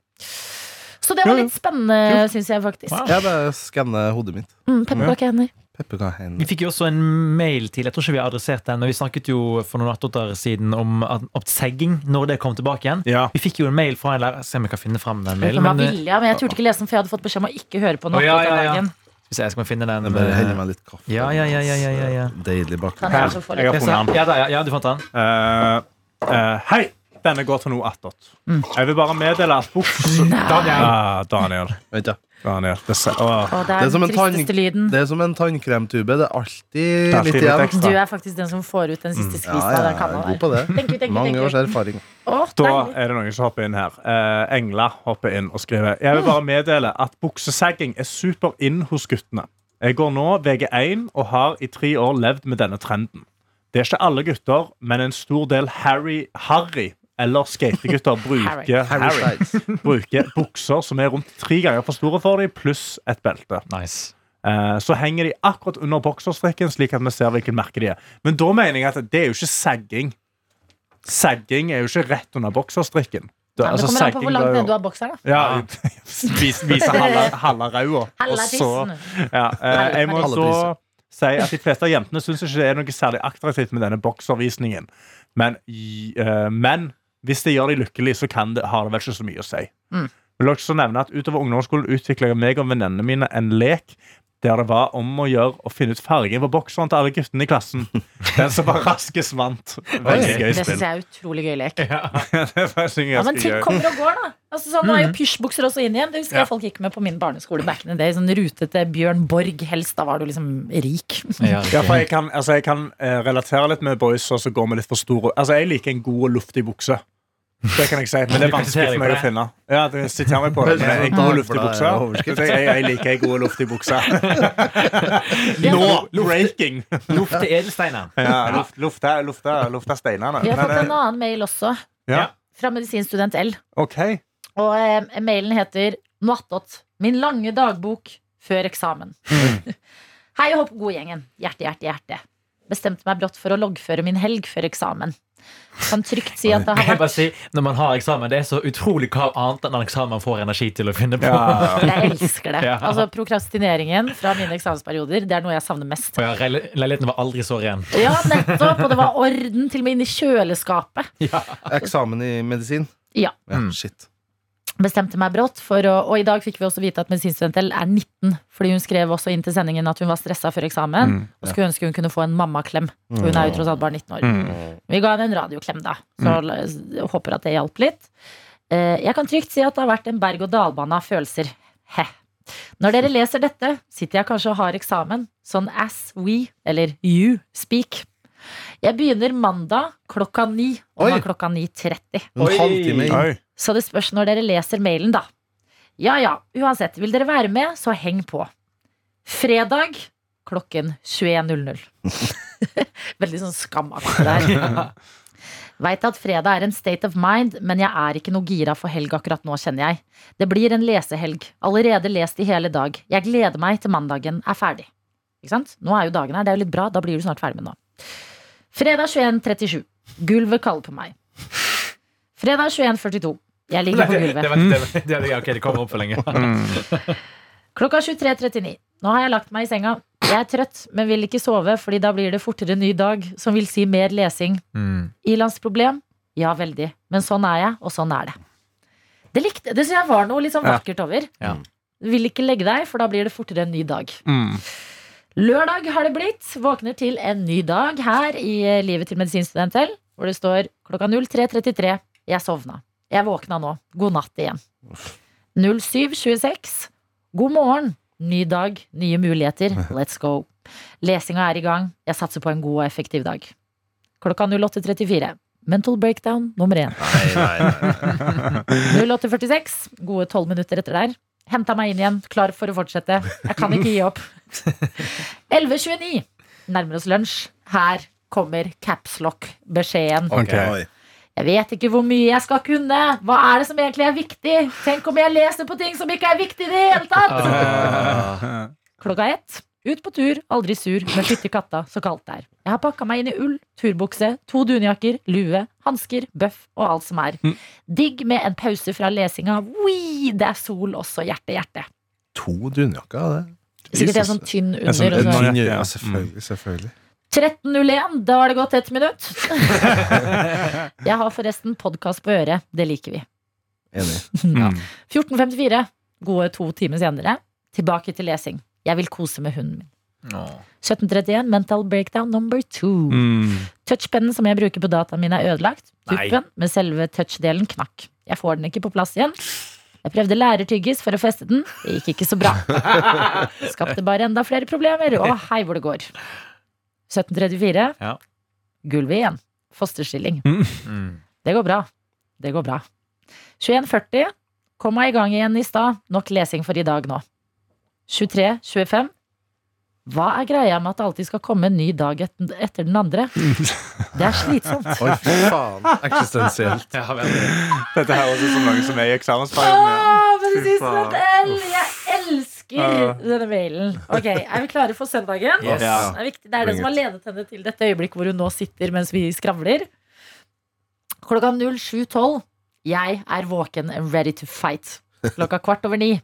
Så det var litt spennende, syns jeg faktisk. Wow. Jeg bare skanner hodet mitt. Mm, Pepperkakehender. Vi fikk jo også en mail til, jeg tror ikke vi har adressert den, men vi snakket jo for noen nattåtter siden om om segging, når det kom tilbake igjen. Ja. Vi fikk jo en mail fra en lærer, se om jeg kan finne frem den mailen. var Men, eh, vilja, men jeg turte ikke lese den, for jeg hadde fått beskjed om å ikke høre på Å, ja, ja, ja. vi jeg skal finne den. Jeg bare heller eh, meg litt kaffe. Ja, ja, ja, ja, ja, ja, ja. Deilig bakgrunn. Jeg har funnet den. Ja, ja, ja, du fant den? Eh, eh, hei! Denne går til noe attåt. Jeg vil bare meddele at buks... Daniel. Ah, Daniel. Vent, ja. Daniel. Det, ser. Og det Det er er som den en tristeste lyden. Det er som en tannkremtube. Det er alltid det litt litt igjen. ekstra. Du er faktisk den som får ut den siste Ja, mm. ja, ja, ja, jeg er god på det. Tenk, tenk, Mange you. års erfaring. Å, Da er det noen som hopper inn her. Eh, Engla hopper inn og skriver Jeg vil bare meddele at buksesagging er super inn hos guttene. Jeg går nå VG1 og har i tre år levd med denne trenden. Det er ikke alle gutter, men en stor del Harry, Harry eller skategutter bruker, Harry Harry, bruker bukser som er rundt tre ganger for store for dem, pluss et belte. Nice. Eh, Så henger de akkurat under bokserstrikken, slik at vi ser hvilken merke de er. Men da mener jeg at det er jo ikke sagging. Sagging er jo ikke rett under bokserstrikken. Det, Ja, men det altså, kommer an på hvor langt ned du har bokseren. da. ja, vis, Vise halve halve ræva. Og så ja, eh, Jeg må så si at de fleste av jentene syns ikke det er noe særlig attraktivt med denne bokservisningen. Men, eh, men hvis det gjør deg lykkelig, så kan det, har det vel ikke så mye å si. Mm. Vil også nevne at Utover ungdomsskolen utvikla meg og venninnene mine en lek der det var om å gjøre å finne ut fargen på bokseren til alle guttene i klassen. Den som var raskest, vant. Veldig gøy Det syns jeg er utrolig gøy lek. det er Ja, men ting kommer og går, da. Altså, sånn, nå er jo pysjbukser også inn igjen. Det husker Ja. jeg folk gikk med på min barneskole back in the day. Sånn rutete Bjørn Borg helst. Da var du liksom rik. Ja, Ja, for jeg kan, altså, jeg kan uh, relatere litt med boys, og så går vi litt for store. Altså, jeg liker en god og luftig bukse. Det kan jeg si, men det er vanskelig for meg å finne. Ja, det sitter jeg meg på det. Men en god luftig bukse. Jeg, jeg liker en god luft luftig bukse. Nå! Breaking! Luft til edelsteiner. Ja, luft, lufta, lufta, lufta steinene. Vi har fått en annen mail også, eh, ja, fra medisinstudent L. Okay. Og eh, mailen heter Noattot. Min lange dagbok før eksamen. Hei og hopp, godgjengen. Hjerte, hjerte, hjerte. Bestemte meg brått for å loggføre min helg før eksamen. Kan trygt si at det har vært si, Når man har eksamen, det er så utrolig hva annet enn en eksamen man får energi til å finne på. Ja. Jeg elsker det. Ja. Altså Prokrastineringen fra mine eksamensperioder, det er noe jeg savner mest. Og ja, Leiligheten var aldri så ren. Ja, nettopp. Og det var orden til og med inni kjøleskapet. Eksamen i medisin? Ja. ja Shit. Bestemte meg brått for å Og i dag fikk vi også vite at medisinstudentell er 19. Fordi hun skrev også inn til sendingen at hun var stressa før eksamen. Mm, Og skulle ønske hun kunne få en mammaklem. For hun er jo tross alt bare 19 år. Mm. Vi ga henne en radioklem, da. Så mm. håper at det hjalp litt. Eh, Jeg kan trygt si at det har vært en berg-og-dal-bane av følelser. He. Når dere leser dette, sitter jeg kanskje og har eksamen. Sånn as we, eller you, speak. Jeg begynner mandag klokka ni, og nå er klokka 9.30. En halvtime inn. Så det spørs når dere leser mailen, da. Ja ja, uansett. Vil dere være med, så heng på. Fredag klokken 21.00. Veldig sånn skamaktig der. Veit at fredag er en state of mind, men jeg er ikke noe gira for helg akkurat nå, kjenner jeg. Det blir en lesehelg. Allerede lest i hele dag. Jeg gleder meg til mandagen er ferdig. Ikke sant? Nå er jo dagen her, det er jo litt bra. Da blir du snart ferdig med nå. Fredag 21.37. Gulvet kaller på meg. Fredag 21.42. Jeg ligger på Det, gulvet. det, det, det, det, det, ok, det kommer opp for lenge. Klokka 23.39. Nå har jeg lagt meg i senga. Jeg er trøtt, men vil ikke sove, fordi da blir det fortere ny dag, som vil si mer lesing. Mm. Ilandsproblem? Ja, veldig. Men sånn er jeg, og sånn er det. Det likte Det syns jeg var noe litt sånn vakkert over. Ja. Du vil ikke legge deg, for da blir det fortere en ny dag. Mm. Lørdag har det blitt. Våkner til en ny dag her i Livet til medisinstudent L, hvor det står klokka 03.33. Jeg sovna. Jeg våkna nå. God natt igjen. 07.26. God morgen. Ny dag, nye muligheter. Let's go. Lesinga er i gang. Jeg satser på en god og effektiv dag. Klokka 08.34. Mental breakdown nummer én. Nei, nei, nei. 08.46. Gode tolv minutter etter der. Henta meg inn igjen, klar for å fortsette. Jeg kan ikke gi opp. 11.29. Nærmer oss lunsj. Her kommer capslock-beskjeden. Ok. Jeg vet ikke hvor mye jeg skal kunne. Hva er det som egentlig er viktig? Tenk om jeg leser på ting som ikke er viktig i det hele tatt! Klokka ett. Ut på tur, aldri sur, men fytti katta, så kaldt det er. Jeg har pakka meg inn i ull, turbukse, to dunjakker, lue, hansker, bøff og alt som er. Digg med en pause fra lesinga. Wii, det er sol også, hjerte, hjerte. To dunjakker, det. Sikkert en sånn tynn En sånn under. Ja, selvfølgelig. selvfølgelig. 13.01, da har det gått ett minutt. Jeg har forresten podkast på øret. Det liker vi. Enig. Mm. 14.54, gode to timer senere. Tilbake til lesing. Jeg vil kose med hunden min. 17.31, mental breakdown number two. Mm. Touchpennen som jeg bruker på dataen min, er ødelagt. Nei. Tuppen med selve touchdelen knakk. Jeg får den ikke på plass igjen. Jeg prøvde lærertyggis for å feste den. Det gikk ikke så bra. Skapte bare enda flere problemer. Å, hei hvor det går. 1734. Ja. Gulvet igjen. Fosterstilling. Mm. Det går bra. Det går bra. 21.40. Kom meg i gang igjen i stad. Nok lesing for i dag nå. 23.25. Hva er greia med at det alltid skal komme en ny dag et etter den andre? Det er slitsomt. Oi, faen. Eksistensielt. Ja. Dette her er også så mange som er i eksamensperioden. ja. Fy siste faen. Elsker uh. denne mailen. Ok, Er vi klare for søndagen? Yes. Ja. Det er, viktig. det er det som har ledet henne til dette øyeblikket hvor hun nå sitter mens vi skravler. Klokka 07.12. Jeg er våken and ready to fight. Klokka kvart over ni.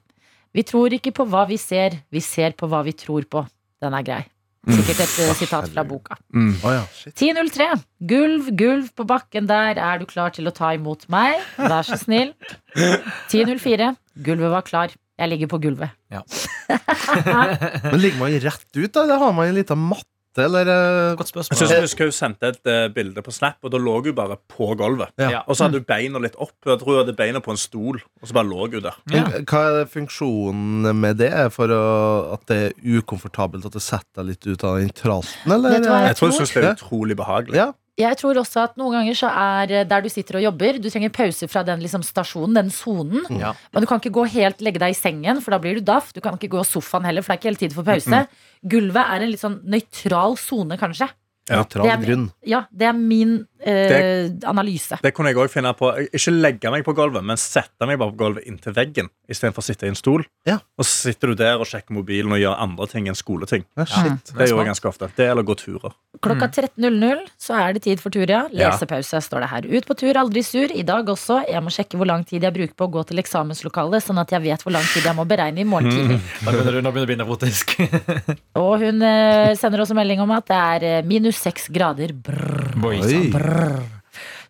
Vi tror ikke på hva vi ser, vi ser på hva vi tror på. Den er grei. Sikkert et mm. sitat fra boka. Mm. Oh, ja, 10.03. Gulv, gulv på bakken der. Er du klar til å ta imot meg? Vær så snill. 10.04. Gulvet var klar. Jeg ligger på gulvet. Men ligger man rett ut, da? Eller har man en liten matte, eller Godt spørsmål. Jeg synes jeg husker hun sendte et uh, bilde på Snap, og da lå hun bare på gulvet. Ja. Ja. Og så hadde hun beina litt opp. Jeg tror hun hadde beina på en stol, og så bare lå hun der. Ja. Hva er funksjonen med det? For å, at det er ukomfortabelt at du setter deg litt ut av den tralten, eller? Jeg tror hun syns det er utrolig behagelig. Ja. Jeg tror også at noen ganger så er eh, der du sitter og jobber Du trenger pause fra den liksom stasjonen, den sonen. Ja. Men du kan ikke gå helt legge deg i sengen, for da blir du daff. Du kan ikke gå sofaen heller, for det er ikke hele tiden for pause. Gulvet er en litt sånn nøytral sone, kanskje. Ja. Nøytral grunn. Ja, det er min eh, analyse. Det kunne jeg også finne på. Ikke legge meg på gulvet, men sette meg bare på gulvet inntil veggen istedenfor å sitte i en stol. Ja. Og så sitter du der og sjekker mobilen og gjør andre ting enn skoleting. Ja, shit. Det gjør jeg ganske ofte. Det eller gå turer. Klokka 13.00 så er det tid for tur, ja. Lesepause står det her. Ut på tur, aldri sur. I dag også. Jeg må sjekke hvor lang tid jeg bruker på å gå til eksamenslokalet, sånn at jeg vet hvor lang tid jeg må beregne i morgen tidlig. Du nå begynner det å bli nevrotisk. Og hun eh, sender også melding om at det er eh, minus seks grader. Brr, Boy, Oi. Brrr.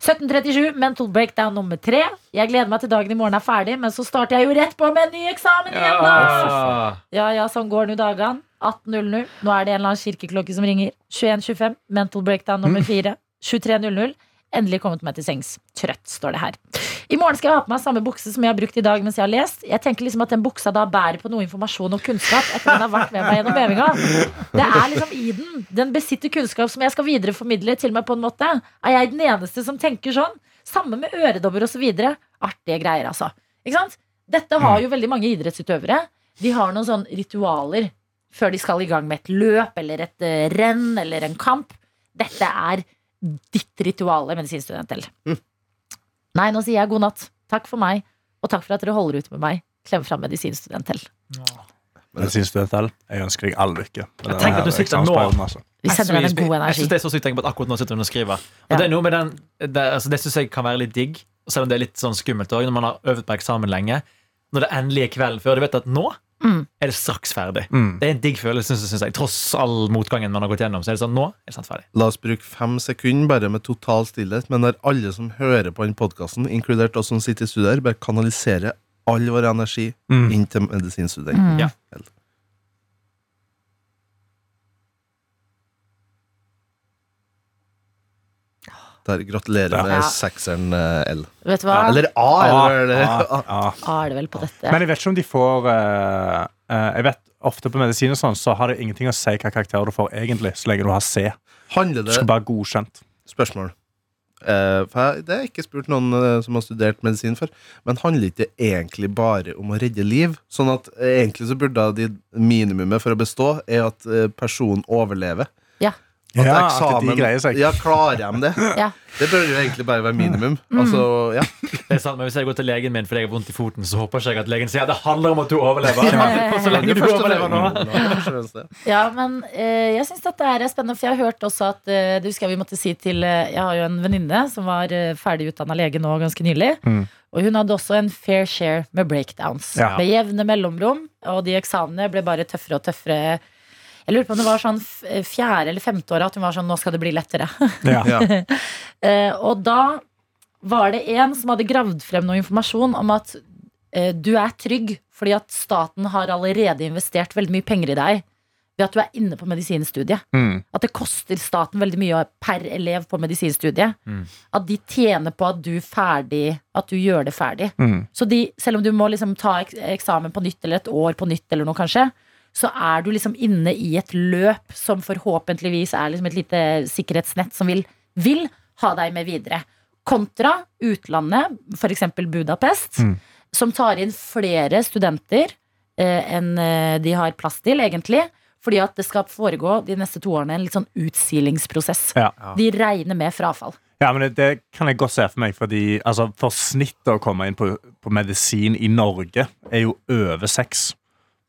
1737, mental breakdown nummer tre. Jeg gleder meg til dagen i morgen er ferdig, men så starter jeg jo rett på med en ny eksamen igjen, da! Ja. Ja, ja, sånn går nå dagene. 18.00. Nå er det en eller annen kirkeklokke som ringer. 21.25. Mental breakdown nummer fire. 23.00. Endelig kommet meg til sengs. Trøtt, står det her. I morgen skal jeg ha på meg samme bukse som jeg har brukt i dag mens jeg har lest. Jeg tenker liksom at den buksa da bærer på noe informasjon og kunnskap etter den har vært med meg gjennom øvinga. Det er liksom i den. Den besitter kunnskap som jeg skal videreformidle til meg på en måte. Er jeg den eneste som tenker sånn? Samme med øredobber osv. Artige greier, altså. Ikke sant? Dette har jo veldig mange idrettsutøvere. De har noen sånne ritualer før de skal i gang med et løp eller et eh, renn eller en kamp. Dette er ditt rituale, medisinstudent L. Nei, nå sier jeg god natt. Takk for meg, og takk for at dere holder ut med meg. Klem fra medisinstudent L. Medisinstudent L, jeg ønsker deg all lykke. Jeg tenker at du sitter nå- altså. Vi sender deg en god energi. Jeg synes det er så sykt tenke på at akkurat nå sitter hun og skriver. Og Ja. Det er noe med den Det, altså det synes jeg kan være litt digg, selv om det er litt sånn skummelt også, når man har øvd på eksamen lenge. Når det endelig er kvelden før, du vet at nå Mm. er det straks ferdig. Mm. Det er en digg følelse, synes jeg. Tross all motgangen man har gått gjennom. Så er det sånn, nå er det snart ferdig. La oss bruke fem sekunder bare med total stillhet. Men der alle som hører på den podkasten, inkludert oss som sitter i studio her, bare kanaliserer all vår energi Mm. inn til medisinstudenten. Mm. Ja. Der, gratulerer med Ja. sekseren eh, L. Vet du hva? Eller A, eller A, A, A. A er det vel på dette. Men jeg vet ikke om de får uh, uh, Jeg vet Ofte på medisin og sånn Så har det ingenting å si hva karakter du får egentlig, så lenge du har C. Handler Du det skal bare godkjent. Spørsmål. Uh, for jeg, det har jeg ikke spurt noen som har studert medisin for. Men handler ikke det egentlig bare om å redde liv? Sånn at egentlig så burde de minimumet for å bestå er at personen overlever. Ja. At Ja, at de greier seg. Ja, klarer de det? Ja. Det bør jo egentlig bare være minimum. Mm. Altså, ja. Det er sant, men Hvis jeg går til legen min fordi jeg har vondt i foten, så håper ikke jeg at legen sier det handler om at du overlever. Ja. så lenge du overlever nå. Ja, men eh, jeg syns dette er spennende, for jeg har hørt også at eh, Det husker jeg vi måtte si til eh, Jeg har jo en venninne som var eh, ferdig utdanna lege nå ganske nylig. Mm. Og hun hadde også en fair share med breakdowns. Ja. Med jevne mellomrom. Og de eksamene ble bare tøffere og tøffere. Jeg lurer på om det var sånn fjerde eller femte året at hun var sånn Nå skal det bli lettere. Ja. Ja. Eh, og da var det en som hadde gravd frem noe informasjon om at eh, du er trygg fordi at staten har allerede investert veldig mye penger i deg ved at du er inne på medisinstudiet. Mm. At det koster staten veldig mye per elev på medisinstudiet. Mm. At de tjener på at du, ferdig, at du gjør det ferdig. Mm. Så de, selv om du må liksom ta eksamen på nytt eller et år på nytt, eller noe kanskje, så er du liksom inne i et løp som forhåpentligvis er liksom et lite sikkerhetsnett som vil, vil ha deg med videre. Kontra utlandet, f.eks. Budapest, Mm. som tar inn flere studenter eh, enn eh, de har plass til, egentlig. Fordi at det skal foregå de neste to årene en litt sånn utsilingsprosess. Ja. De regner med frafall. Ja, men det, det kan jeg godt se for meg, fordi altså, for snittet å komme inn på, på medisin i Norge er jo over seks.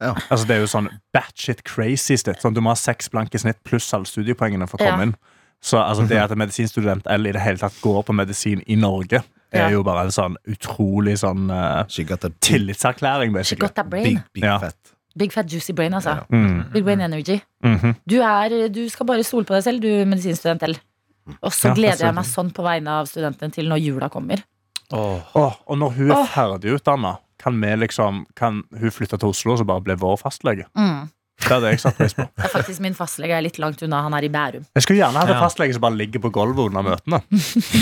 Ja. Altså, det er jo sånn batshit crazy snitt. Sånn, du må ha seks blanke snitt pluss alle studiepoengene for å komme Ja. inn. Så altså, det at en medisinstudent eller i det hele tatt går på medisin i Norge, er Ja. jo bare en sånn utrolig sånn uh, tillitserklæring, She basically. got that brain. big, big Ja. fat. Big fat juicy brain, altså. Ja. Mm. Big brain energy. Mhm. Du, er, du skal bare stole på deg selv, du medisinstudent L. Og så gleder jeg jeg meg sånn på vegne av studentene til når jula kommer. Åh. Oh, og når hun er ferdig ferdigutdanna, kan, vi liksom, kan hun flytte til Oslo og så bare bli vår fastlege? Mm. Det hadde jeg satt pris på. Det er faktisk Min fastlege er litt langt unna. Han er i Bærum. Jeg skulle gjerne hatt en Ja. fastlege som bare ligger på gulvet under møtene.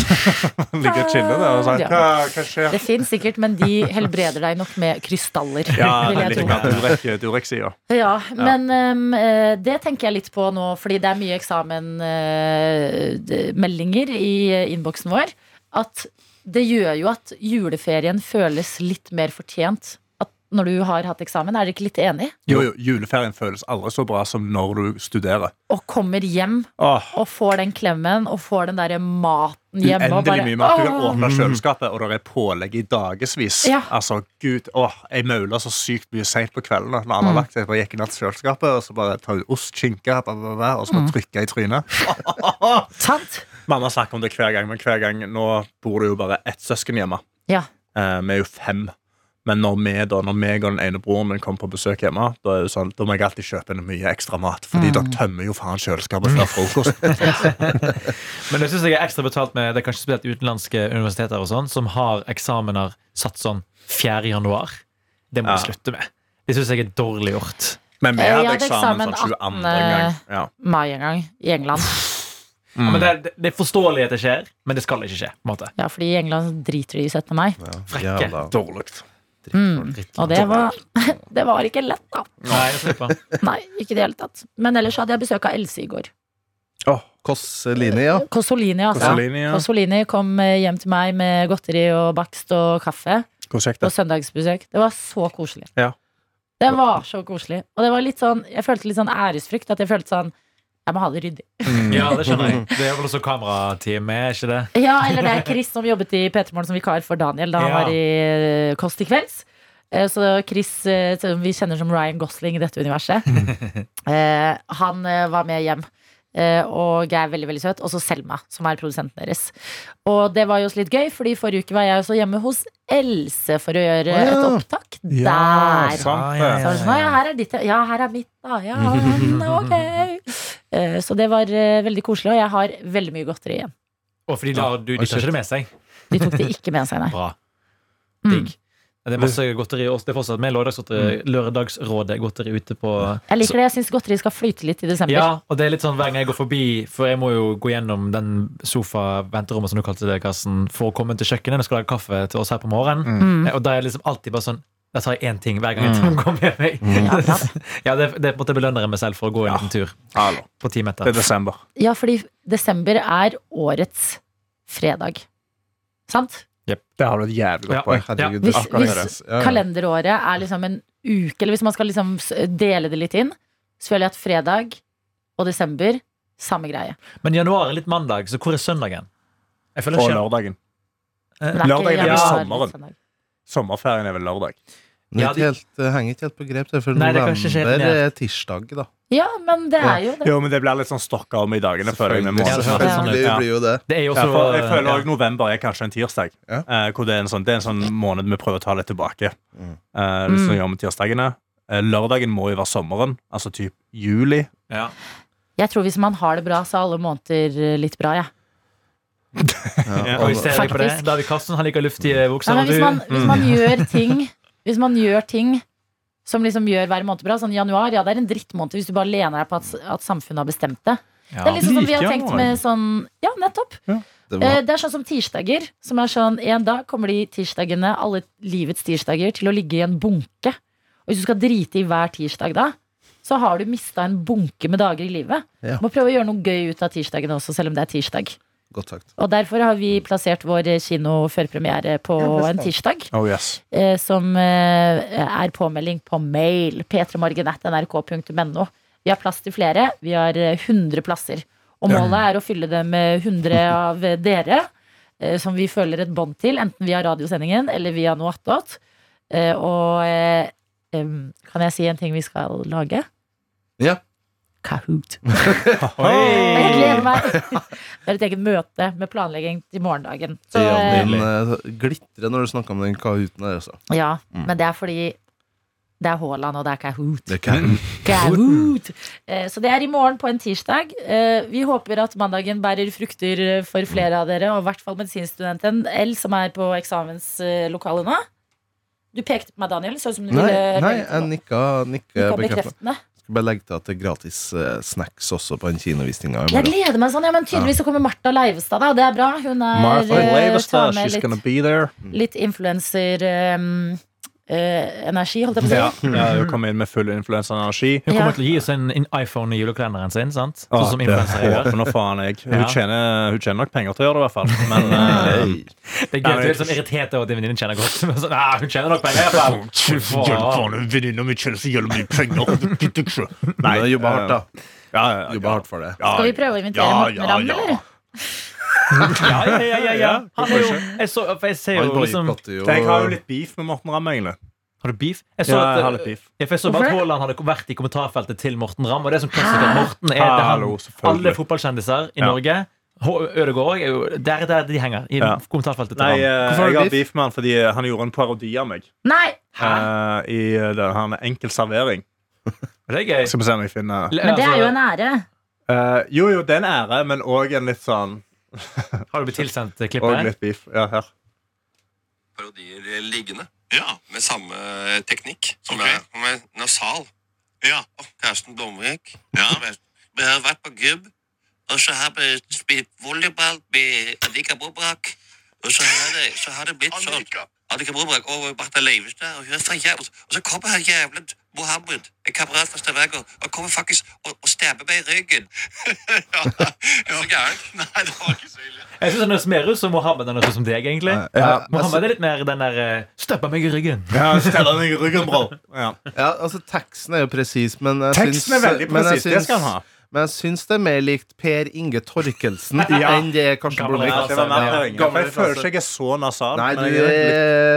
ligger og chiller der og sier Ja. hva, hva skjer? Det fins sikkert, men de helbreder deg nok med krystaller. Ja, vil jeg litt tro. Durek-sida. Ja, men um, eh, det tenker jeg litt på nå, fordi det er mye eksamenmeldinger i eh, innboksen vår. At det gjør jo at juleferien føles litt mer fortjent. At når du har hatt eksamen, er dere ikke litt enig? Jo, jo, juleferien føles aldri så bra som når du studerer. Og kommer hjem Åh, og får den klemmen og får den derre maten hjemme. Uendelig bare, mye mat. Du kan åpne kjøleskapet, og det er pålegg i dagevis. Ja. Altså, gud, åh, Jeg maula så sykt mye seint på kvelden når alle har Mm. lagt seg. Bare gikk inn i kjøleskapet, og så bare tar du ost, skinke, og så Mm. bare trykke i trynet. Sant? Mamma snakker om det hver gang, men hver gang Nå bor det jo bare ett søsken hjemme. Ja. Eh, vi er jo fem. Men når vi da, når meg og den ene broren min kommer på besøk hjemme, da, er det sånn, da må jeg alltid kjøpe inn mye ekstra mat. Fordi Mm. dere tømmer jo faen kjøleskapet før frokost. Men det syns jeg er ekstra betalt med Det er kanskje spesielt utenlandske universiteter og sånn som har eksamener satt sånn 4. januar. Det må Ja. vi slutte med. Det syns jeg er dårlig gjort. Men vi Eh, hadde hadde eksamen eksamen sånn 22. 18. gang. Ja. Mai en gang i England. Ja, men det, er, det er forståelig at det skjer, men det skal ikke skje. på en måte Ja, fordi i England driter de i 17. mai. Frekke. Jævla Dårlig. Mm. Og det var, det var ikke lett, da. Nei. Nei, ikke i det hele tatt. Men ellers hadde jeg besøk av Else i går. Kosselini, ja. Kosolini, altså. Kosselini, ja. Kosolini kom eh, hjem til meg med godteri og bakst og kaffe på søndagsbesøk. Det var så koselig. Ja. Det var så koselig. Og det var litt sånn, jeg følte litt sånn æresfrykt. At jeg følte sånn Jeg må ha det ryddig. Ja, det skjønner jeg. Det er vel også kamerateamet, ikke det? Ja, eller det er Chris som jobbet i P3 Morgen som vikar for Daniel da han Ja. var i eh, Kåss til kvelds. Eh, Så Chris, eh, som vi kjenner som Ryan Gosling i dette universet, eh, han var med hjem. eh, Og er veldig veldig søt. Og så Selma, som er produsenten deres. Og det var jo også litt gøy, Fordi forrige uke var jeg også hjemme hos Else for å gjøre oh, ja. et opptak Ja, sant Ja, ja, sånn, ja, her er ditt, ja, her er mitt, da. Ja, ok. Eh, Så det var eh, veldig koselig, og jeg har veldig mye godteri igjen. Og fordi da, du, de tar ikke det med seg. De tok det ikke med seg, nei. Bra. Mm. Det er masse godteri også. Det er fortsatt med lørdagsgodteri, Lørdagsrådet godteri ute på Jeg liker det. Jeg syns godteri skal flyte litt i desember. Ja, og det er litt sånn hver gang jeg går forbi For jeg må jo gå gjennom den sofa-venterommet som du kalte det, Karsten, for å komme til kjøkkenet Nå skal lage kaffe til oss her på morgenen. Mm. Og da er det liksom alltid bare sånn Da tar jeg én ting hver gang jeg kommer med meg. Ja. Ja, det, det måtte jeg belønne meg selv for å gå en liten tur Hallo. på ti Det er desember. ja, fordi desember er årets fredag. Sant? Det har du et jævlig godt Ja. poeng. Herregud, Hvis, hvis Ja, ja. kalenderåret er liksom en uke, eller hvis man skal liksom dele det litt inn, så føler jeg at fredag og desember samme greie. Men januar er litt mandag, så hvor er søndagen? Jeg føler Og lørdagen. Eh, det er Lørdag er sommeren. Sommerferien er vel lørdag. Ja, de- helt, det henger ikke helt på grep, det, for Nei, det er november ned. er tirsdag, da. Ja, men det er jo det. Jo, men det blir litt sånn stokka om i dagene. føler jeg med Ja, det sånn. Det Ja. blir jo det. Det Ja, jeg føler ja. også november er kanskje en tirsdag. Ja. Eh, hvor det, er en sånn, det er en sånn måned vi prøver å ta litt tilbake. Mm. Eh, litt Mm. gjør med tirsdagene uh, Lørdagen må jo være sommeren, altså typ juli. ja. Jeg tror hvis man har det bra, så er alle måneder litt bra, jeg. Ja, Og i på det, Faktisk. David Karsten han liker luftige bukser. Nei, hvis man, hvis man gjør ting Hvis man gjør ting som liksom gjør hver måned bra, sånn januar, ja, det er en drittmåned hvis du bare lener deg på at, at samfunnet har bestemt det. Ja. Det er liksom som vi har tenkt med sånn Ja, nettopp. det Eh, var, Det er sånn som tirsdager. Som er sånn, En dag kommer de tirsdagene, alle livets tirsdager, til å ligge i en bunke. Og hvis du skal drite i hver tirsdag da, så har du mista en bunke med dager i livet. Ja. Må prøve å gjøre noe gøy ut av tirsdagene også, selv om det er tirsdag. Godt sagt. Og derfor har vi plassert vår kino-førpremiere på en tirsdag. Oh yes eh, Som eh, er påmelding på mail. p3morgen.nrk.no. Vi har plass til flere. Vi har eh, 100 plasser. Og målet er å fylle det med 100 av dere. eh, Som vi føler et bånd til, enten via radiosendingen eller via noe attåt. Eh, Og eh, kan jeg si en ting vi skal lage? Ja. Kahoot. Oi! Jeg gleder meg! Det er et eget møte med planlegging til morgendagen. Så, ja, den dine glitrer når du snakker om den kahooten der, altså. ja, men det er fordi det er Haaland, og det er Kahoot. Det er Kahoot! Eh, Så det er i morgen på en tirsdag. Eh, Vi håper at mandagen bærer frukter for flere av dere, og i hvert fall medisinstudenten L, som er på eksamenslokalet nå. Du pekte på meg, Daniel. Sånn som du Nei, ville nei jeg nikka Nikka bekreftende. bekreftende. Skal bare legge til at det er gratis eh, snacks også på den kinovisninga Jeg gleder meg sånn. Ja, men tydeligvis så kommer Martha Leivestad, da. Det er bra. Hun er Martha eh, Leivestad, she's litt, gonna be there. litt influenser-energi, holdt jeg på å si. Ja, ja, hun kommer inn med full influenserenergi. Hun kommer Ja. til å gi oss en, en iPhone i julekalenderen sin. sant? Ah, Sånn som influensere gjør. Nå faen jeg. Hun, Ja. tjener, hun tjener nok penger til å gjøre det, i hvert fall. Men uh, Det er gøy at du er sånn irritert over at din venninne tjener godt. Men sånn, ah, hun tjener nok penger. i hvert fall. Venninna mi tjener så jævlig mye penger. Nei, jobber hardt, da. Ja, ja, ja, Jobber hardt for det. Ja, Skal vi prøve å invitere Ja, Morten ja, Ramm, ja. eller? Ja, ja, ja, ja, ja. Han er jo, jeg, så, for jeg ser jo liksom Jeg har jo litt beef med Morten Ramm, egentlig. Har du beef? Jeg så, Ja, at, jeg har litt beef. Jeg, jeg så bare at? Haaland hadde vært i kommentarfeltet til Morten Ramm. Og det som klassiker til Morten er det han, Alle fotballkjendiser i Ja. Norge Ødegaard er jo Der er der de henger. I Ja. kommentarfeltet til Nei, ham. eh, jeg har beef? beef med han fordi han gjorde en parodi av meg. Nei! Uh, I er enkel servering. Det er gøy. Skal vi se om jeg finner Men det er jo en ære. Uh, Jo, jo, det er en ære, men òg en litt sånn Har du blitt tilsendt klippet? Og litt beef. Ja, her. parodier liggende. Ja, med samme teknikk. Som er, som er nasal. Ja. Og Karsten Blomvik. Ja. Vi har vært på gym, og så har vi spilt volleyball med Annika Bobrak. Og så har det, så har det blitt sånn Annika Bobrak og Martha Leivestad. Og, hun er og så kommer han jævlen Mohammed, en kamerat fra Stavanger, og kommer faktisk og, og stabber meg i ryggen. ja, så gærent. Nei, det var ikke så ille. Jeg synes han høres mer ut som Mohammed enn som deg, egentlig. Ja, Mohammed er litt mer den der uh, 'støppa meg i ryggen'. Ja, Steller meg i ryggen, bro. Ja. Ja, altså Teksten er jo presis, men jeg Teksten syns, er veldig men jeg presis. Det skal han ha. Men jeg syns det er mer likt Per Inge Torkelsen Ja. enn det er Karsten Blomvik. Det var mer Ja, penger. gamle For jeg føler referanse. ikke jeg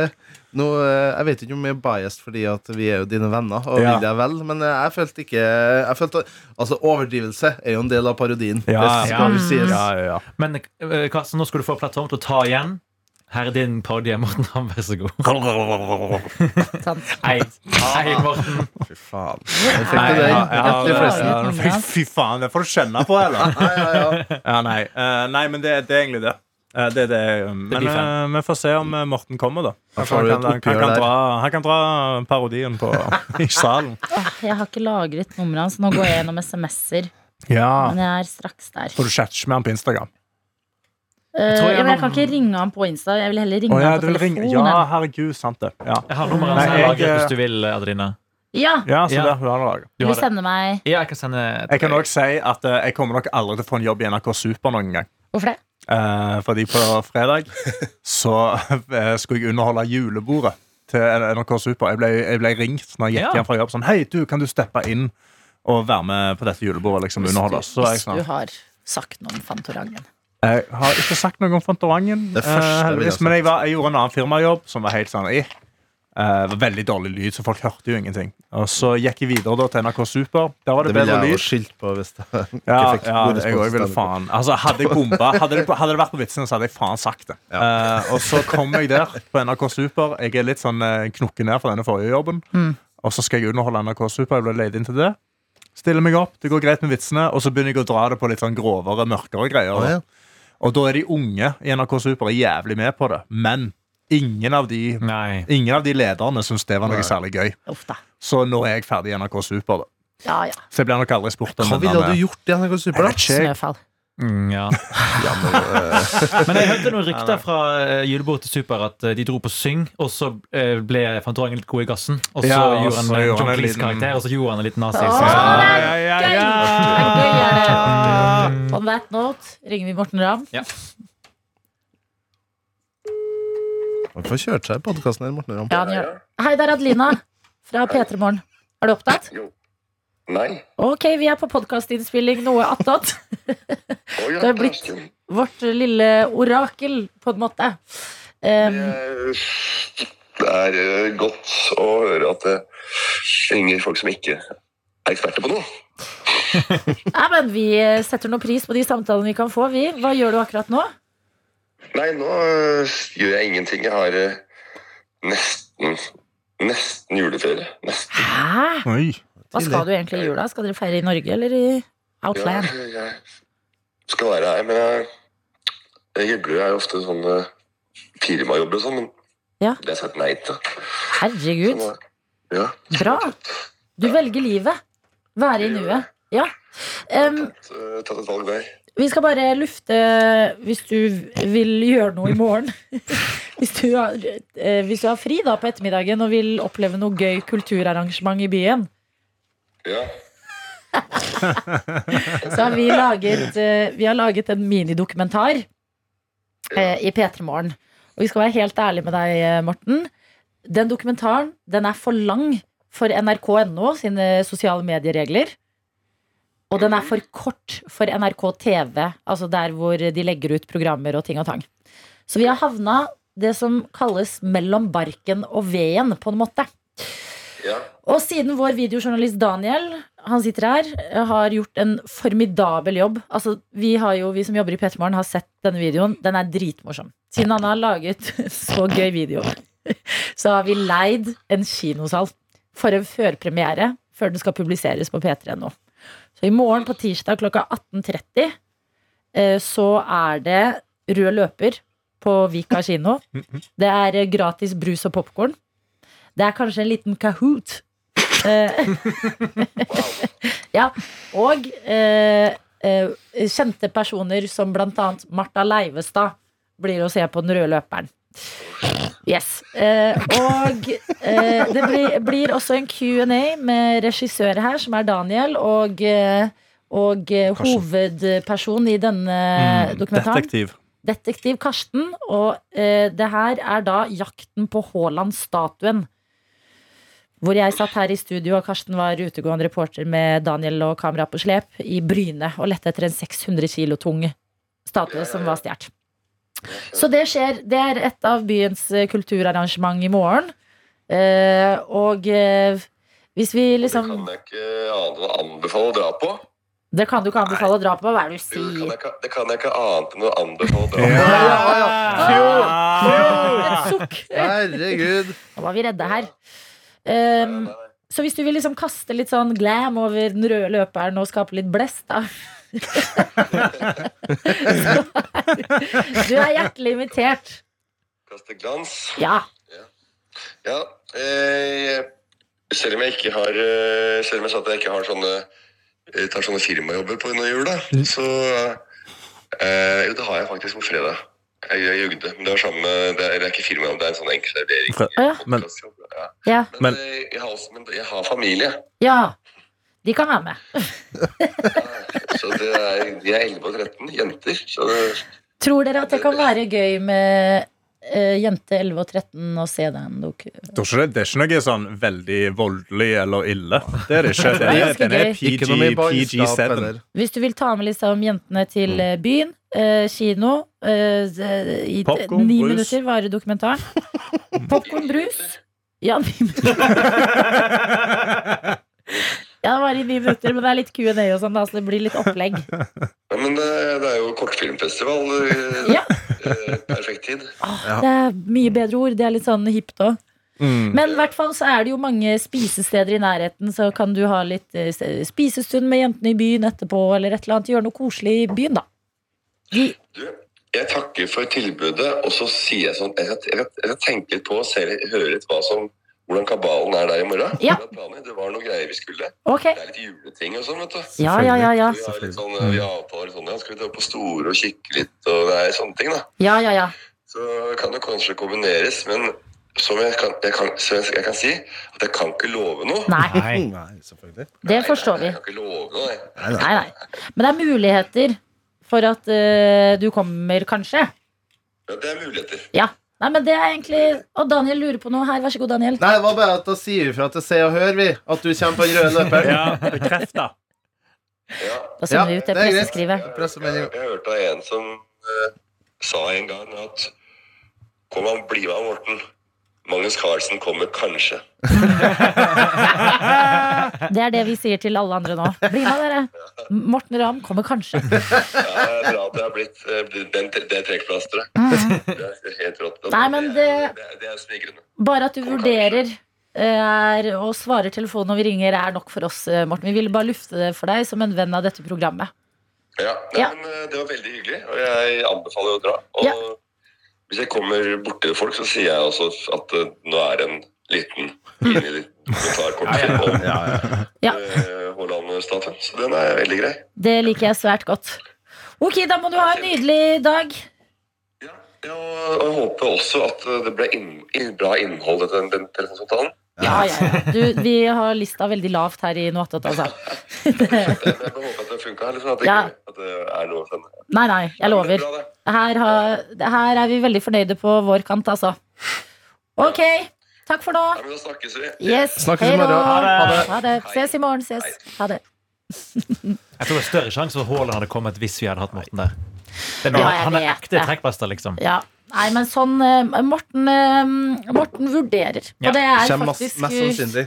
er Nei, nå, eh, Jeg vet ikke om jeg er biased fordi at vi er jo dine venner og Ja. vil deg vel, men eh, jeg følte ikke jeg følte, Altså, overdrivelse er jo en del av parodien. Ja, det skal jo sies. Ja, ja, ja. Men eh, Karsten, nå skal du få plattform til å ta igjen. Her er din parodi Morten Ramm, vær så god. Hei, Morten. Fy faen. Jeg fikk Nei, det ja, der. ja, Rett ja, ja, fy, faen, det får du kjenne på, eller? Ja, ja, ja. Ja, nei. Eh, nei, men det, det er egentlig det. Eh, det, er det men det eh, vi får se om eh, Morten kommer, da. Han, han, kan, han, kan, dra, han kan dra parodien på, i salen. Jeg har ikke lagret nummeret hans. Nå går jeg gjennom SMS-er. Ja. Men jeg er straks der. Får du chatche med han på Instagram? Jeg, jeg ja, men jeg kan ikke ringe han på Insta. Jeg vil heller ringe Å, ja, han på telefonen. ja, herregud, sant det. Ja, Jeg har nummeret hans lagret hvis du vil, Adrine Ja, ja så Ja. der, hun har det laget. Du vil du sende meg Ja, jeg kan sende Jeg kan òg si at jeg kommer nok aldri til å få en jobb i NRK Super noen gang. Hvorfor det? Eh, fordi på fredag så eh, skulle jeg underholde julebordet til NRK Super. Jeg ble, jeg ble ringt når jeg gikk Ja. hjem fra jobb sånn Hei, du, kan du steppe inn og være med på dette julebordet? Liksom underholde oss. Så jeg Hvis sånn du har sagt noe om Fantorangen. Jeg har ikke sagt noe om Fantorangen, Det første eh, men jeg, var, jeg gjorde en annen firmajobb som var helt sånn eh, eh, var Veldig dårlig lyd, så folk hørte jo ingenting. Og så gikk jeg videre da til NRK Super. Der var det, Det ville lyd. jeg jo jeg skilt på hvis det ikke Ja, fikk ja jeg ville faen Altså, Hadde jeg bomba Hadde det, hadde det vært på vitsene, så hadde jeg faen sagt det. Eh, og så kom jeg der på NRK Super. Jeg er litt sånn uh, knokken ned fra denne forrige jobben. Mm. Og så skal jeg underholde NRK Super. Jeg ble leid inn til det. Stiller meg opp, det går greit med vitsene, og så begynner jeg å dra det på litt sånn grovere, mørkere greier. Oh, ja. Og da er de unge i NRK Super er jævlig med på det. Men ingen av de, Nei. ingen av de lederne syns det var noe Nei. særlig gøy. Ofte. Så nå er jeg ferdig i NRK Super. da Ja, ja. Så jeg blir nok aldri spurt om Hva ville du gjort i NRK Super, da? Snøfall. Mm, ja. Ja, men, eh, Men jeg hørte noen rykter fra uh, julebordet til Super at eh, de dro på syng, og så eh, ble Fantorangen litt god i gassen. Og så Ja, gjorde han John Cleese liten- karakter, og så gjorde han en liten nazi. Er Ja, ja, ja. On that note ringer vi Morten Ramm. Man får kjørt seg i podkasten her, Morten Ramm. Ja, han gjør. Hei, det er Adelina fra P3 Morgen. Er du opptatt? Nei. Ok, vi er på podkastinnspilling noe attåt. Det er blitt- Vårt lille orakel, på en måte. Um, Det er eh, godt å høre at det ringer folk som ikke er eksperter på noe. nei, men vi eh, setter noe pris på de samtalene vi kan få, vi. Hva gjør du akkurat nå? Nei, nå eh, gjør jeg ingenting. Jeg har eh, nesten nesten juleferie. Nesten. Hæ? Oi. Hva skal du egentlig i jula? Skal dere feire i Norge eller i Outland? Ja, jeg skal være her, men jeg, jeg jobber jo ofte sånne firmajobber og sånn, men Ja. Det har jeg sagt nei til. Herregud. Ja. Bra. Du velger livet. Være i nuet. Ja. har Tatt, eh, tatt et valg der. Vi skal bare lufte hvis du vil gjøre noe i morgen. Hvis du, har, eh, hvis du har fri da på ettermiddagen og vil oppleve noe gøy kulturarrangement i byen, Ja. så har vi laget, eh, vi har laget en minidokumentar eh, i P3 Morgen. Og vi skal være helt ærlige med deg, Morten. Den dokumentaren den er for lang for nrk.no sine sosiale medieregler. Og den er for kort for NRK TV, altså der hvor de legger ut programmer og ting og tang. Så vi har havna det som kalles mellom barken og veden, på en måte. ja. Og siden vår videojournalist Daniel han sitter her, har gjort en formidabel jobb Altså, Vi har jo, vi som jobber i P3 Morgen, har sett denne videoen. Den er dritmorsom. Siden han har laget så gøy video, så har vi leid en kinosal for en førpremiere før den skal publiseres på P3 nå. Så i morgen på tirsdag klokka 18.30 eh, så er det rød løper på Vika kino. Det er eh, gratis brus og popkorn. Det er kanskje en liten Kahoot. Eh, ja, og eh, eh, kjente personer som blant annet Martha Leivestad blir å se på den røde løperen. Yes. Eh, og eh, det blir, blir også en Q&A med regissør her, som er Daniel, og, eh, og eh, hovedperson i denne Mm, dokumentaren Detektiv. detektiv Karsten, og eh, det her er da jakten på Haaland-statuen. Hvor jeg satt her i studio, og Karsten var utegående reporter med Daniel og kamera på slep i Bryne og lette etter en 600 kilo tung statue som var stjålet. Så det skjer. Det er et av byens eh, kulturarrangement i morgen. Eh, og eh, hvis vi liksom Det kan jeg ikke anbefale å dra på. Det kan du ikke anbefale å dra på. Hva er det du sier? det kan jeg ikke, det kan jeg ikke annet enn å anbefale å dra på. Ja, ja, ja. Et sukk! Herregud. Nå var vi redde her. Um, så hvis du vil liksom kaste litt sånn glam over den røde løperen og skape litt blest, da Du er hjertelig invitert. Kaste glans. Ja. Ja, eh, selv om jeg ikke har eh, Selv om jeg sa at jeg ikke har sånne jeg tar sånne firmajobber på under jula, så eh, Jo, det har jeg faktisk på fredag. Jeg, jeg jugde. Men det var samme det er, det er ikke firmajobb, det er en sånn enkel servering. Ja. Men- ja. Men, Men- eh, jeg, har også, men jeg har familie. ja. De kan være med. Så det er, de er 11 og 13 jenter. Så det, Tror dere at det kan være gøy med uh, jente 11 og 13 og se den Det er ikke- noe sånn veldig voldelig eller ille. Det er det ikke. Det er Den er, er PG, bannskap PG7. eller Hvis du vil ta med liksom jentene til eh, byen, uh, kino uh, I Popcorn, ni brus. minutter varer dokumentaren. Popkorn, brus. Ja, ni minutter. Ja, det var i ni minutter, men det er litt Q&A og sånn, da, så det blir litt opplegg. ja, men det, det er jo kortfilmfestival. eh, Ja. eh, Perfekt tid. Åh, det er mye bedre ord. Det er litt sånn hipt òg. Mm. Men i hvert fall så er det jo mange spisesteder i nærheten, så kan du ha litt eh, spisestund med jentene i byen etterpå, eller et eller annet. Gjøre noe koselig i byen, da. De, Du, jeg takker for tilbudet, og så sier jeg sånn Jeg jeg jeg tenker på og litt- høre litt hva som, hvordan kabalen er der i morgen. Ja. Det var noen noe greier vi skulle. Okay. Det er litt juleting og sånn, vet du. Ja, ja, ja. ja. Vi har litt sånn, vi avtaler sånn, ja, skal vi dra på store og kikke litt, og det er sånne ting, da. Ja, ja, ja. Så kan det kanskje kombineres, men som jeg kan, jeg kan, så jeg kan si, at jeg kan ikke love noe. Nei, Nei. Nei, selvfølgelig. det forstår vi. Jeg kan ikke love noe, nei. Nei, nei. Men det er muligheter for at uh, du kommer, kanskje. Ja, det er muligheter. Ja. Nei, men det er egentlig Og Daniel lurer på noe her. Vær så god, Daniel. Nei, det var bare at da sier vi fra til Se og Hør, vi. At du kommer på den røde løperen. Ja, bekrefta. Ja. Da sender vi Ja, ut det det presseskrivet. Jeg, jeg, jeg hørte av en som uh, sa en gang at Kom an, bli med, Morten. Magnus Carlsen kommer kanskje. Det er det vi sier til alle andre nå. Bli med, dere. Morten Ramm kommer kanskje. Ja, det er bra at det har blitt det den, det trekkplasteret. Det er helt rått. Mm. Nei, men det- det, det er smigrende. Bare at du vurderer eh, er, og svarer telefonen når vi ringer, er nok for oss, eh, Morten. Vi ville bare lufte det for deg som en venn av dette programmet. Ja, nei, Ja. men eh, Det var veldig hyggelig, og jeg anbefaler å dra. Og Ja. Hvis jeg kommer borti folk, så sier jeg også at eh, nå er det en liten mini-dokumentarkortfilm om Ja, ja. Eh, Haaland-statuen. Så den er veldig grei. Det liker jeg svært godt. Ok, da må du ha en nydelig dag. Ja, og jeg håper også at eh, det ble inn, inn- bra innhold i den, den telefonsamtalen. Ja, ja, ja. Du, vi har lista veldig lavt her i Noatot, altså. Jeg jeg bare håper at det funka. Liksom, at, det Ja. ikke- at det er noe sende. Nei, nei, jeg lover. Her, har, her er vi veldig fornøyde på vår kant, altså. Ok, takk for nå. Ja, men da snakkes vi. Yes, Snakkes i hei da. morgen. Ha det. Ha det. Ses i morgen. Ses. Ha det. Jeg tror det er større sjanse for at Haaland hadde kommet hvis vi hadde hatt Morten der. Det er Ja, noe, han er ekte trekkbester, liksom. Ja. Nei, men sånn eh, Morten, eh, Morten vurderer. Ja, Og det er Kjem faktisk mest sannsynlig.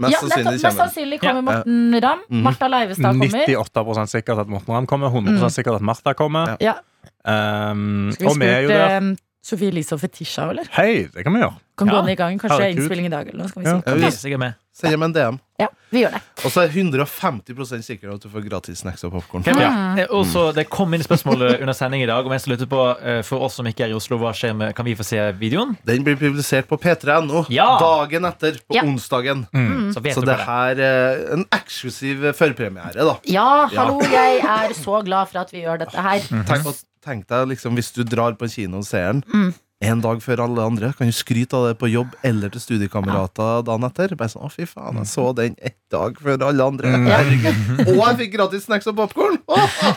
Mest ja, nettopp, sannsynlig mest sannsynlig kommer Morten Ramm. Mhm. Martha Leivestad kommer. 98% sikkert at Morten Ramm kommer. 100% sikkert at Martha kommer. Ja. Um, Skal vi og vi er jo spurt der. eh, Sofie Elise og Fetisha, eller? Hei, det kan vi gjøre. Kan gå ned i gang. Kanskje Herregud. innspilling i dag, eller noe. Skal vi si. Ja, Ok. Send dem en DM. Ja, vi gjør det. Og så er 150% sikker at du får gratis snacks og popkorn. Ja. Eh, Og så Det kom inn spørsmål eh, under sending i dag. Om jeg lurte på eh, For oss som ikke er i Oslo, hva skjer med Kan vi få se videoen? Den blir publisert på p3.no Ja. dagen etter, på Ja. onsdagen. Så vet Så du det det. her er en eksklusiv førpremiere, da. Ja, hallo, jeg er så glad for at vi gjør dette her. Tenk, og- tenk deg liksom hvis du drar på kino og ser den Mm. En dag før alle andre. Kan jo skryte av det på jobb eller til studiekamerater dagen etter. Bare sånn, å fy faen, jeg så den ett dag før alle andre. Herregud. Og jeg fikk gratis snacks og popkorn!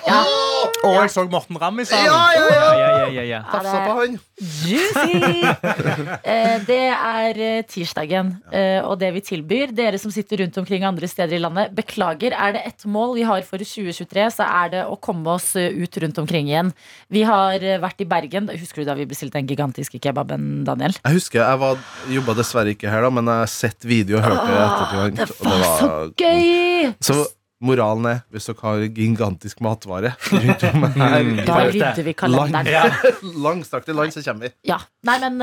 Ja. Og jeg så Morten Ramm i salen. Ja, ja, ja! Ja, ja, ja, ja, ja. Tafsa på han. Juicy! Eh, det er eh, tirsdagen, eh, og det vi tilbyr dere som sitter rundt omkring andre steder i landet. Beklager, er det ett mål vi har for 2023, så er det å komme oss eh, ut rundt omkring igjen. Vi har eh, vært i Bergen. Husker du da vi bestilte den gigantiske kebaben, Daniel? Jeg husker jeg var, jobba dessverre ikke her, da men jeg har sett video og hørt det i ettertid. Det var så gøy! Så moralen er, hvis dere har gigantisk matvare rundt om her Da Følte. rydder vi kalenderen. Ja. Langstrakte land, så kommer vi. Ja, nei, men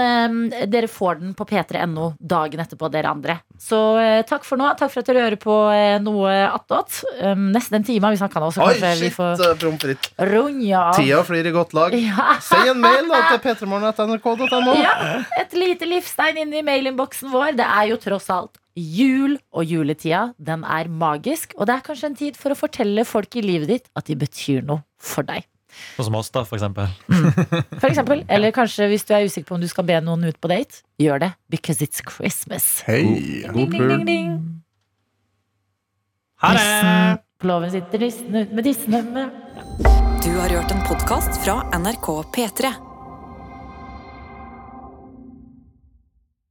uh, dere får den på p3.no dagen etterpå, dere andre. Så uh, takk for nå. Takk for at dere hører på uh, noe attåt. Um, nesten en time har vi snakka nå, så Oi, kanskje vi får promfritt. runde av. Tida flyr i godt lag. Ja. Send en mail da til p3morgen.nrk.no. ja, et lite livstegn inn i mailinnboksen vår. Det er jo tross alt jul, og juletida den er magisk. Og det er kanskje en tid for å fortelle folk i livet ditt at de betyr noe for deg. Sånn som oss, da, for eksempel. For eksempel, eller kanskje hvis du er usikker på om du skal be noen ut på date, gjør det because it's Christmas. Hei. God ding, ding, ding. Ha det! På låven sitter nissen ut med tissene med Du har hørt en podkast fra NRK P3.